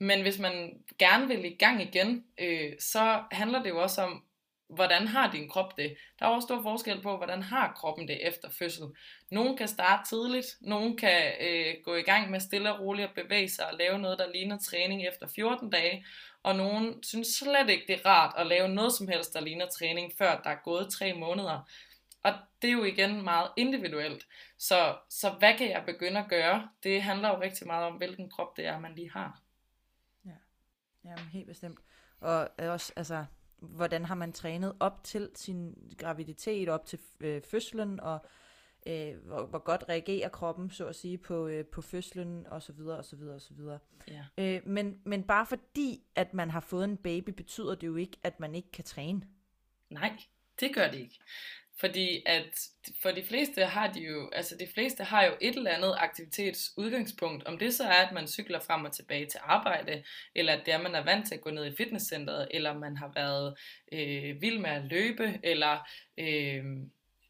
Men hvis man gerne vil i gang igen, øh, så handler det jo også om, hvordan har din krop det? Der er også stor forskel på, hvordan har kroppen det efter fødsel. Nogle kan starte tidligt, nogle kan øh, gå i gang med stille og roligt at bevæge sig og lave noget, der ligner træning efter 14 dage, og nogen synes slet ikke, det er rart at lave noget som helst, der ligner træning, før der er gået tre måneder. Og det er jo igen meget individuelt. Så, så hvad kan jeg begynde at gøre? Det handler jo rigtig meget om, hvilken krop det er, man lige har. Ja, Jamen, helt bestemt. Og også, altså, hvordan har man trænet op til sin graviditet, op til øh, fødslen, og øh, hvor, hvor godt reagerer kroppen, så at sige, på, øh, på fødslen, og så videre, og så videre, og så videre. Ja. Øh, men, men bare fordi, at man har fået en baby, betyder det jo ikke, at man ikke kan træne. Nej, det gør det ikke. Fordi at for de fleste har de jo, altså de fleste har jo et eller andet aktivitetsudgangspunkt. Om det så er, at man cykler frem og tilbage til arbejde, eller at det er, at man er vant til at gå ned i fitnesscenteret, eller man har været øh, vild med at løbe, eller øh,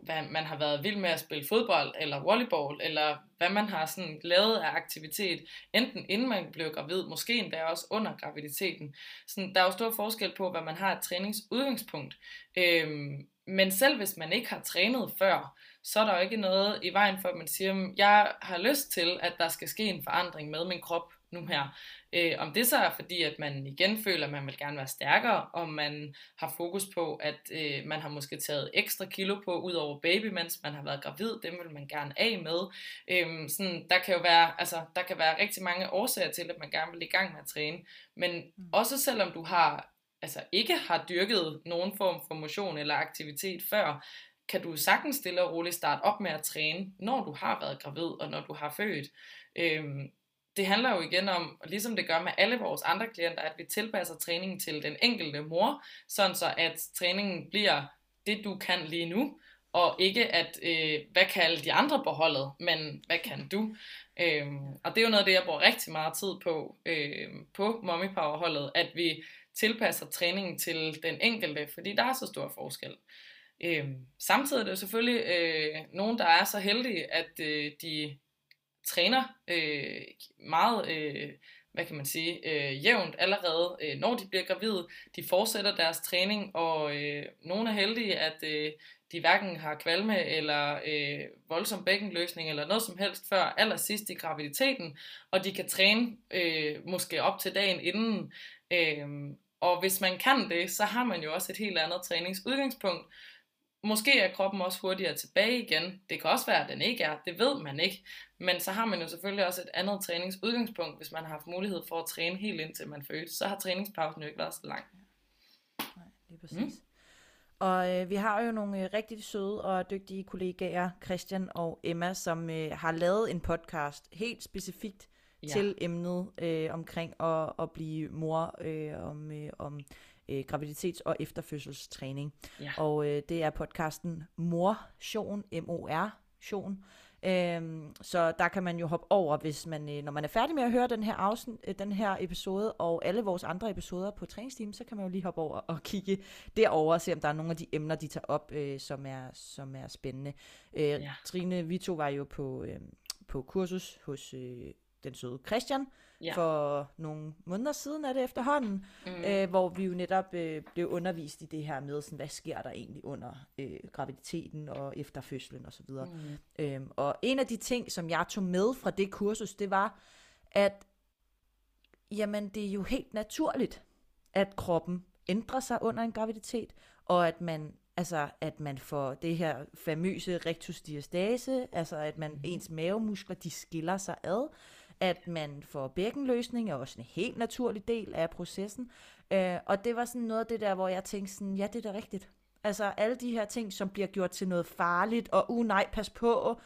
hvad man har været vild med at spille fodbold, eller volleyball, eller hvad man har sådan lavet af aktivitet, enten inden man blev gravid, måske endda også under graviditeten. Sådan, der er jo stor forskel på, hvad man har et træningsudgangspunkt. Øhm, men selv hvis man ikke har trænet før, så er der jo ikke noget i vejen for, at man siger, jeg har lyst til, at der skal ske en forandring med min krop nu her. Øh, om det så er fordi, at man igen føler, at man vil gerne være stærkere, om man har fokus på, at øh, man har måske taget ekstra kilo på, ud over baby, mens man har været gravid, dem vil man gerne af med. Øh, sådan, der kan jo være, altså, der kan være rigtig mange årsager til, at man gerne vil i gang med at træne. Men mm. også selvom du har altså ikke har dyrket nogen form for motion eller aktivitet før, kan du sagtens stille og roligt starte op med at træne, når du har været gravid og når du har født. Øhm, det handler jo igen om, ligesom det gør med alle vores andre klienter, at vi tilpasser træningen til den enkelte mor, sådan så at træningen bliver det, du kan lige nu, og ikke at, øh, hvad kan alle de andre på holdet, men hvad kan du? Øhm, og det er jo noget af det, jeg bruger rigtig meget tid på, øh, på Mommy Power holdet, at vi tilpasser træningen til den enkelte, fordi der er så stor forskel. Øh, samtidig er det jo selvfølgelig øh, nogen, der er så heldige, at øh, de træner øh, meget, øh, hvad kan man sige, øh, jævnt allerede, øh, når de bliver gravide. De fortsætter deres træning, og øh, nogle er heldige, at øh, de hverken har kvalme eller øh, voldsom bækkenløsning eller noget som helst før allersidst i graviditeten, og de kan træne øh, måske op til dagen inden. Øh, og hvis man kan det, så har man jo også et helt andet træningsudgangspunkt. Måske er kroppen også hurtigere tilbage igen. Det kan også være, at den ikke er. Det ved man ikke. Men så har man jo selvfølgelig også et andet træningsudgangspunkt, hvis man har haft mulighed for at træne helt indtil man fødte. Så har træningspausen jo ikke været så lang. Nej, lige præcis. Mm. Og øh, vi har jo nogle øh, rigtig søde og dygtige kollegaer, Christian og Emma, som øh, har lavet en podcast helt specifikt ja. til emnet øh, omkring at, at blive mor, øh, om, øh, om øh, graviditets- og efterfødselstræning. Ja. Og øh, det er podcasten Mor-Sion, M-O-R, Øhm, så der kan man jo hoppe over, hvis man, øh, når man er færdig med at høre den her, afsnit, øh, den her episode, og alle vores andre episoder på træningsteam, så kan man jo lige hoppe over og kigge derover og se, om der er nogle af de emner, de tager op, øh, som, er, som er spændende. Øh, ja. Trine, vi to var jo på, øh, på kursus hos øh, den søde Christian ja. for nogle måneder siden er det efterhånden, mm. øh, hvor vi jo netop øh, blev undervist i det her med, sådan, hvad sker der egentlig under øh, graviditeten og efter fødslen osv. Og, mm. øhm, og en af de ting, som jeg tog med fra det kursus, det var, at jamen, det er jo helt naturligt, at kroppen ændrer sig under en graviditet, og at man Altså, at man får det her famøse rectus diastase, altså at man, mm. ens mavemuskler, de skiller sig ad, at man får bækkenløsning er også en helt naturlig del af processen. Øh, og det var sådan noget af det der, hvor jeg tænkte sådan, ja, det er da rigtigt. Altså alle de her ting, som bliver gjort til noget farligt, og uh nej, pas på.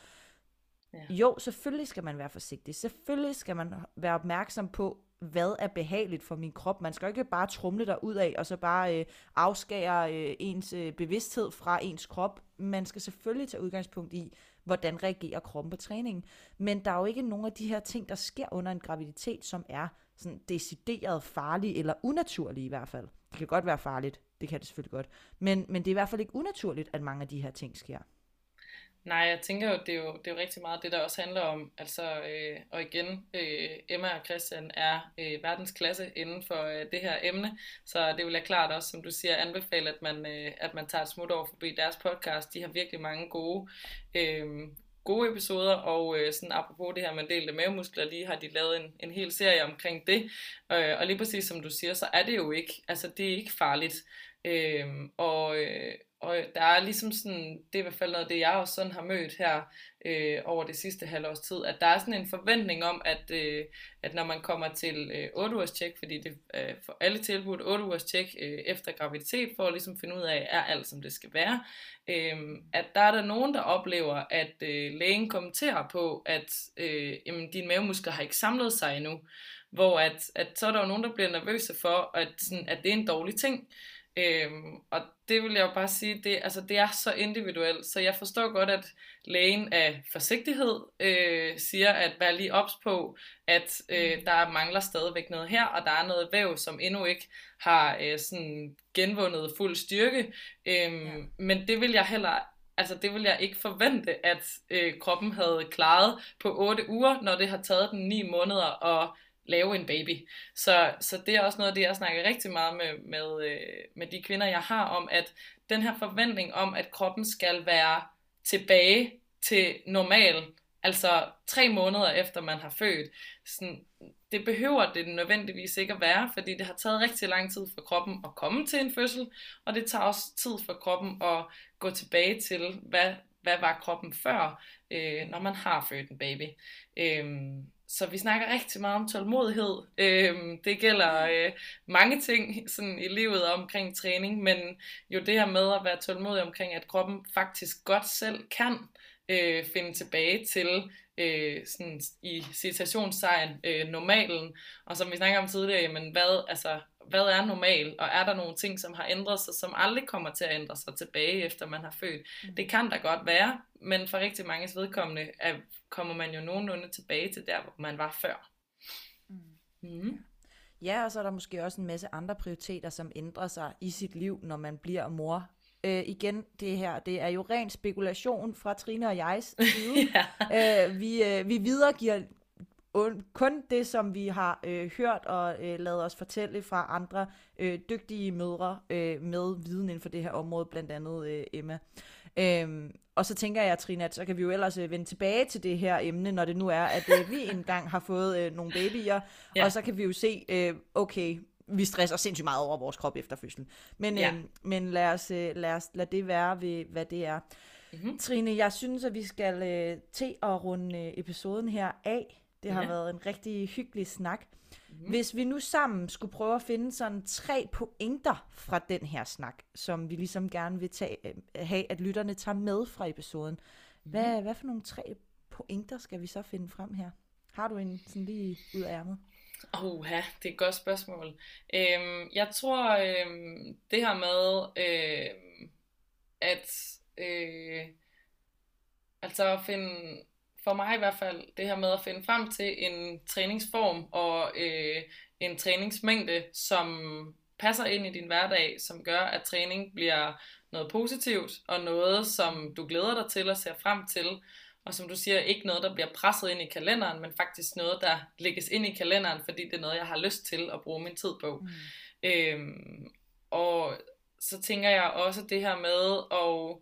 Ja. Jo, selvfølgelig skal man være forsigtig. Selvfølgelig skal man være opmærksom på, hvad er behageligt for min krop. Man skal ikke bare trumle der ud af, og så bare øh, afskære øh, ens øh, bevidsthed fra ens krop. Man skal selvfølgelig tage udgangspunkt i, hvordan reagerer kroppen på træningen. Men der er jo ikke nogen af de her ting, der sker under en graviditet, som er sådan decideret farlige eller unaturlige i hvert fald. Det kan godt være farligt, det kan det selvfølgelig godt. Men, men det er i hvert fald ikke unaturligt, at mange af de her ting sker. Nej, jeg tænker jo, det er jo, det er jo rigtig meget det, der også handler om. Altså, øh, og igen, øh, Emma og Christian er øh, verdensklasse inden for øh, det her emne, så det vil jeg klart også, som du siger, anbefale, at man, øh, at man tager et smut over forbi deres podcast. De har virkelig mange gode, øh, gode episoder, og øh, sådan apropos det her med delte mavemuskler, lige har de lavet en, en hel serie omkring det. Øh, og lige præcis som du siger, så er det jo ikke, altså det er ikke farligt. Øh, og, øh, og der er ligesom sådan, det er i hvert fald noget af det, jeg også sådan har mødt her øh, over det sidste halvårs tid, at der er sådan en forventning om, at, øh, at når man kommer til øh, 8 ugers tjek, fordi det øh, for alle tilbudt 8 ugers tjek øh, efter graviditet, for at ligesom finde ud af, er alt som det skal være, øh, at der er der nogen, der oplever, at øh, lægen kommenterer på, at øh, jamen, dine mavemuskler har ikke samlet sig endnu, hvor at, at så er der jo nogen, der bliver nervøse for, at, sådan, at det er en dårlig ting. Øhm, og det vil jeg jo bare sige, det, altså, det er så individuelt, så jeg forstår godt, at lægen af forsigtighed øh, siger, at vær lige ops på, at øh, der mangler stadigvæk noget her, og der er noget væv, som endnu ikke har øh, sådan genvundet fuld styrke. Øhm, ja. Men det vil jeg heller altså det vil jeg ikke forvente, at øh, kroppen havde klaret på 8 uger, når det har taget den 9 måneder at lave en baby. Så, så det er også noget af det, jeg snakker rigtig meget med, med, øh, med de kvinder, jeg har, om at den her forventning om, at kroppen skal være tilbage til normal, altså tre måneder efter man har født, sådan, det behøver det nødvendigvis ikke at være, fordi det har taget rigtig lang tid for kroppen at komme til en fødsel, og det tager også tid for kroppen at gå tilbage til, hvad, hvad var kroppen før, øh, når man har født en baby. Øh, så vi snakker rigtig meget om tålmodighed. Øhm, det gælder øh, mange ting sådan i livet omkring træning, men jo det her med at være tålmodig omkring, at kroppen faktisk godt selv kan øh, finde tilbage til øh, sådan i citationssegn øh, normalen. Og som vi snakker om tidligere, jamen hvad, altså, hvad er normal, og er der nogle ting, som har ændret sig, som aldrig kommer til at ændre sig tilbage, efter man har født. Mm. Det kan der godt være, men for rigtig mange vedkommende er, kommer man jo nogenlunde tilbage til der, hvor man var før. Mm. Mm. Ja, og så er der måske også en masse andre prioriteter, som ændrer sig i sit liv, når man bliver mor. Øh, igen, det her, det er jo ren spekulation fra Trine og jegs side. ja. øh, vi, øh, vi videregiver kun det, som vi har øh, hørt og øh, lavet os fortælle fra andre øh, dygtige mødre øh, med viden inden for det her område, blandt andet øh, Emma. Øhm, og så tænker jeg, Trine, at så kan vi jo ellers øh, vende tilbage til det her emne, når det nu er, at øh, vi engang har fået øh, nogle babyer, ja. og så kan vi jo se, øh, okay, vi stresser sindssygt meget over vores krop efter fødslen. Men, ja. øh, men lad, os, øh, lad os lad det være ved, hvad det er. Mm-hmm. Trine, jeg synes, at vi skal øh, til at runde øh, episoden her af. Det har ja. været en rigtig hyggelig snak. Mm. Hvis vi nu sammen skulle prøve at finde sådan tre pointer fra den her snak, som vi ligesom gerne vil tage, øh, have, at lytterne tager med fra episoden. Mm. Hvad, hvad for nogle tre pointer skal vi så finde frem her? Har du en sådan lige ud af ærmet? Åh, ja, det er et godt spørgsmål. Øhm, jeg tror, øhm, det her med, øhm, at øh, altså at finde for mig i hvert fald, det her med at finde frem til en træningsform og øh, en træningsmængde, som passer ind i din hverdag, som gør, at træning bliver noget positivt, og noget, som du glæder dig til og ser frem til, og som du siger, ikke noget, der bliver presset ind i kalenderen, men faktisk noget, der lægges ind i kalenderen, fordi det er noget, jeg har lyst til at bruge min tid på. Mm. Øhm, og så tænker jeg også det her med at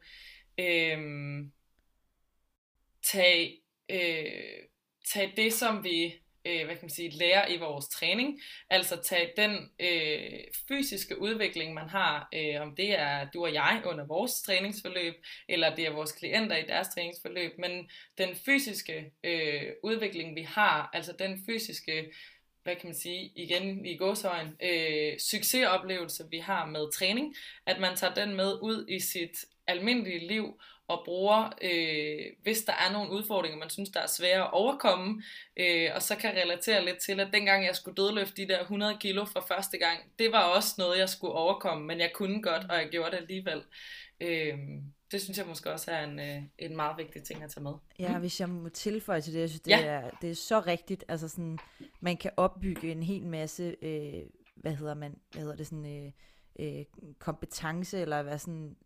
øhm, tage øh, tage det, som vi øh, hvad kan man sige, lærer i vores træning, altså tage den øh, fysiske udvikling, man har, øh, om det er du og jeg under vores træningsforløb, eller det er vores klienter i deres træningsforløb, men den fysiske øh, udvikling, vi har, altså den fysiske hvad kan man sige, igen i gåsøjen, øh, succesoplevelse, vi har med træning, at man tager den med ud i sit almindelige liv, og bruger, øh, hvis der er nogle udfordringer, man synes, der er svære at overkomme, øh, og så kan relatere lidt til, at dengang jeg skulle dødløfte de der 100 kilo for første gang, det var også noget, jeg skulle overkomme, men jeg kunne godt, og jeg gjorde det alligevel. Øh, det synes jeg måske også er en, øh, en meget vigtig ting at tage med. Ja, hvis jeg må tilføje til det, jeg synes, det, ja. er, det er så rigtigt. Altså sådan, man kan opbygge en hel masse, øh, hvad hedder man, hvad hedder det sådan, øh, øh, kompetence, eller hvad sådan,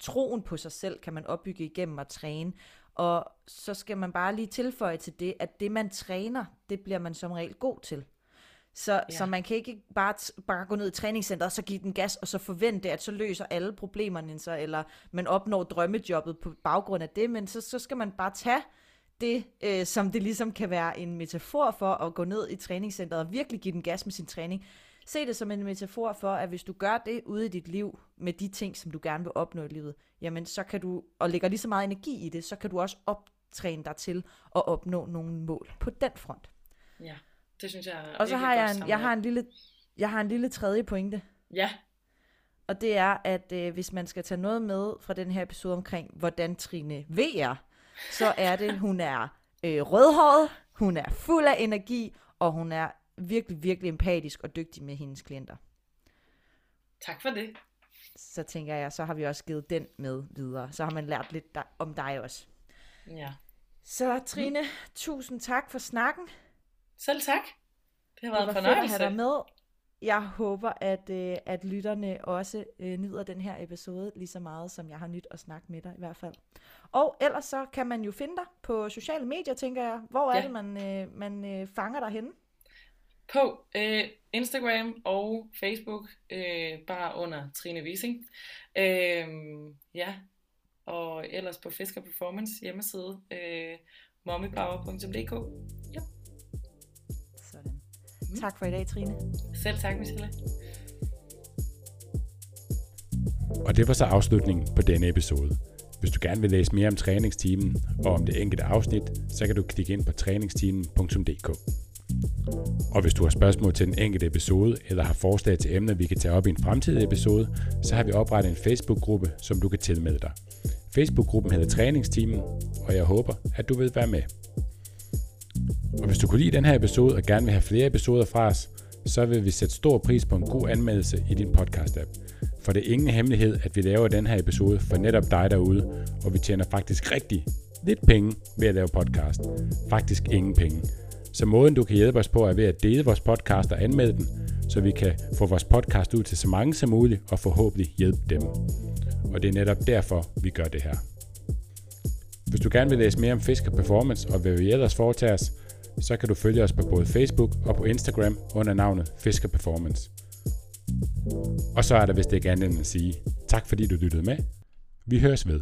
troen på sig selv kan man opbygge igennem at træne. Og så skal man bare lige tilføje til det, at det man træner, det bliver man som regel god til. Så, ja. så man kan ikke bare, bare gå ned i træningscenteret, og så give den gas, og så forvente, at så løser alle problemerne sig, eller man opnår drømmejobbet på baggrund af det, men så, så skal man bare tage det, øh, som det ligesom kan være en metafor for at gå ned i træningscenteret og virkelig give den gas med sin træning, Se det som en metafor for, at hvis du gør det ude i dit liv, med de ting, som du gerne vil opnå i livet, jamen så kan du, og lægger lige så meget energi i det, så kan du også optræne dig til at opnå nogle mål på den front. Ja, det synes jeg Og så har jeg en, jeg har en lille, jeg har en lille tredje pointe. Ja, Og det er, at øh, hvis man skal tage noget med fra den her episode omkring, hvordan Trine V er, så er det, hun er øh, rødhåret, hun er fuld af energi, og hun er virkelig, virkelig empatisk og dygtig med hendes klienter. tak for det. Så tænker jeg, så har vi også givet den med videre. Så har man lært lidt der, om dig også. Ja. Så Trine, tusind tak for snakken. Selv tak. Det har Det været var en fedt at have fornøjelse. dig med. Jeg håber, at, øh, at lytterne også øh, nyder den her episode lige så meget, som jeg har nyt at snakke med dig i hvert fald. Og ellers så kan man jo finde dig på sociale medier, tænker jeg. Hvor er Ja. det, man, øh, man øh, fanger dig henne? På øh, Instagram og Facebook, øh, bare under Trine Wiesing. Øh, ja, og ellers på Fisker Performance hjemmeside, øh, mommypower.dk. Sådan. Tak for i dag, Trine. Selv tak, Michelle. Og det var så afslutningen på denne episode. Hvis du gerne vil læse mere om træningsteamen og om det enkelte afsnit, så kan du klikke ind på træningsteamen.dk. Og hvis du har spørgsmål til den enkelte episode, eller har forslag til emner, vi kan tage op i en fremtidig episode, så har vi oprettet en Facebook-gruppe, som du kan tilmelde dig. Facebook-gruppen hedder Træningsteamen, og jeg håber, at du vil være med. Og hvis du kunne lide den her episode og gerne vil have flere episoder fra os, så vil vi sætte stor pris på en god anmeldelse i din podcast-app. For det er ingen hemmelighed, at vi laver den her episode for netop dig derude, og vi tjener faktisk rigtig lidt penge ved at lave podcast. Faktisk ingen penge. Så måden du kan hjælpe os på er ved at dele vores podcast og anmelde den, så vi kan få vores podcast ud til så mange som muligt og forhåbentlig hjælpe dem. Og det er netop derfor, vi gør det her. Hvis du gerne vil læse mere om Fisker Performance og hvad vi ellers foretager os, så kan du følge os på både Facebook og på Instagram under navnet Fisker Performance. Og så er der vist ikke andet end at sige tak fordi du lyttede med. Vi høres ved.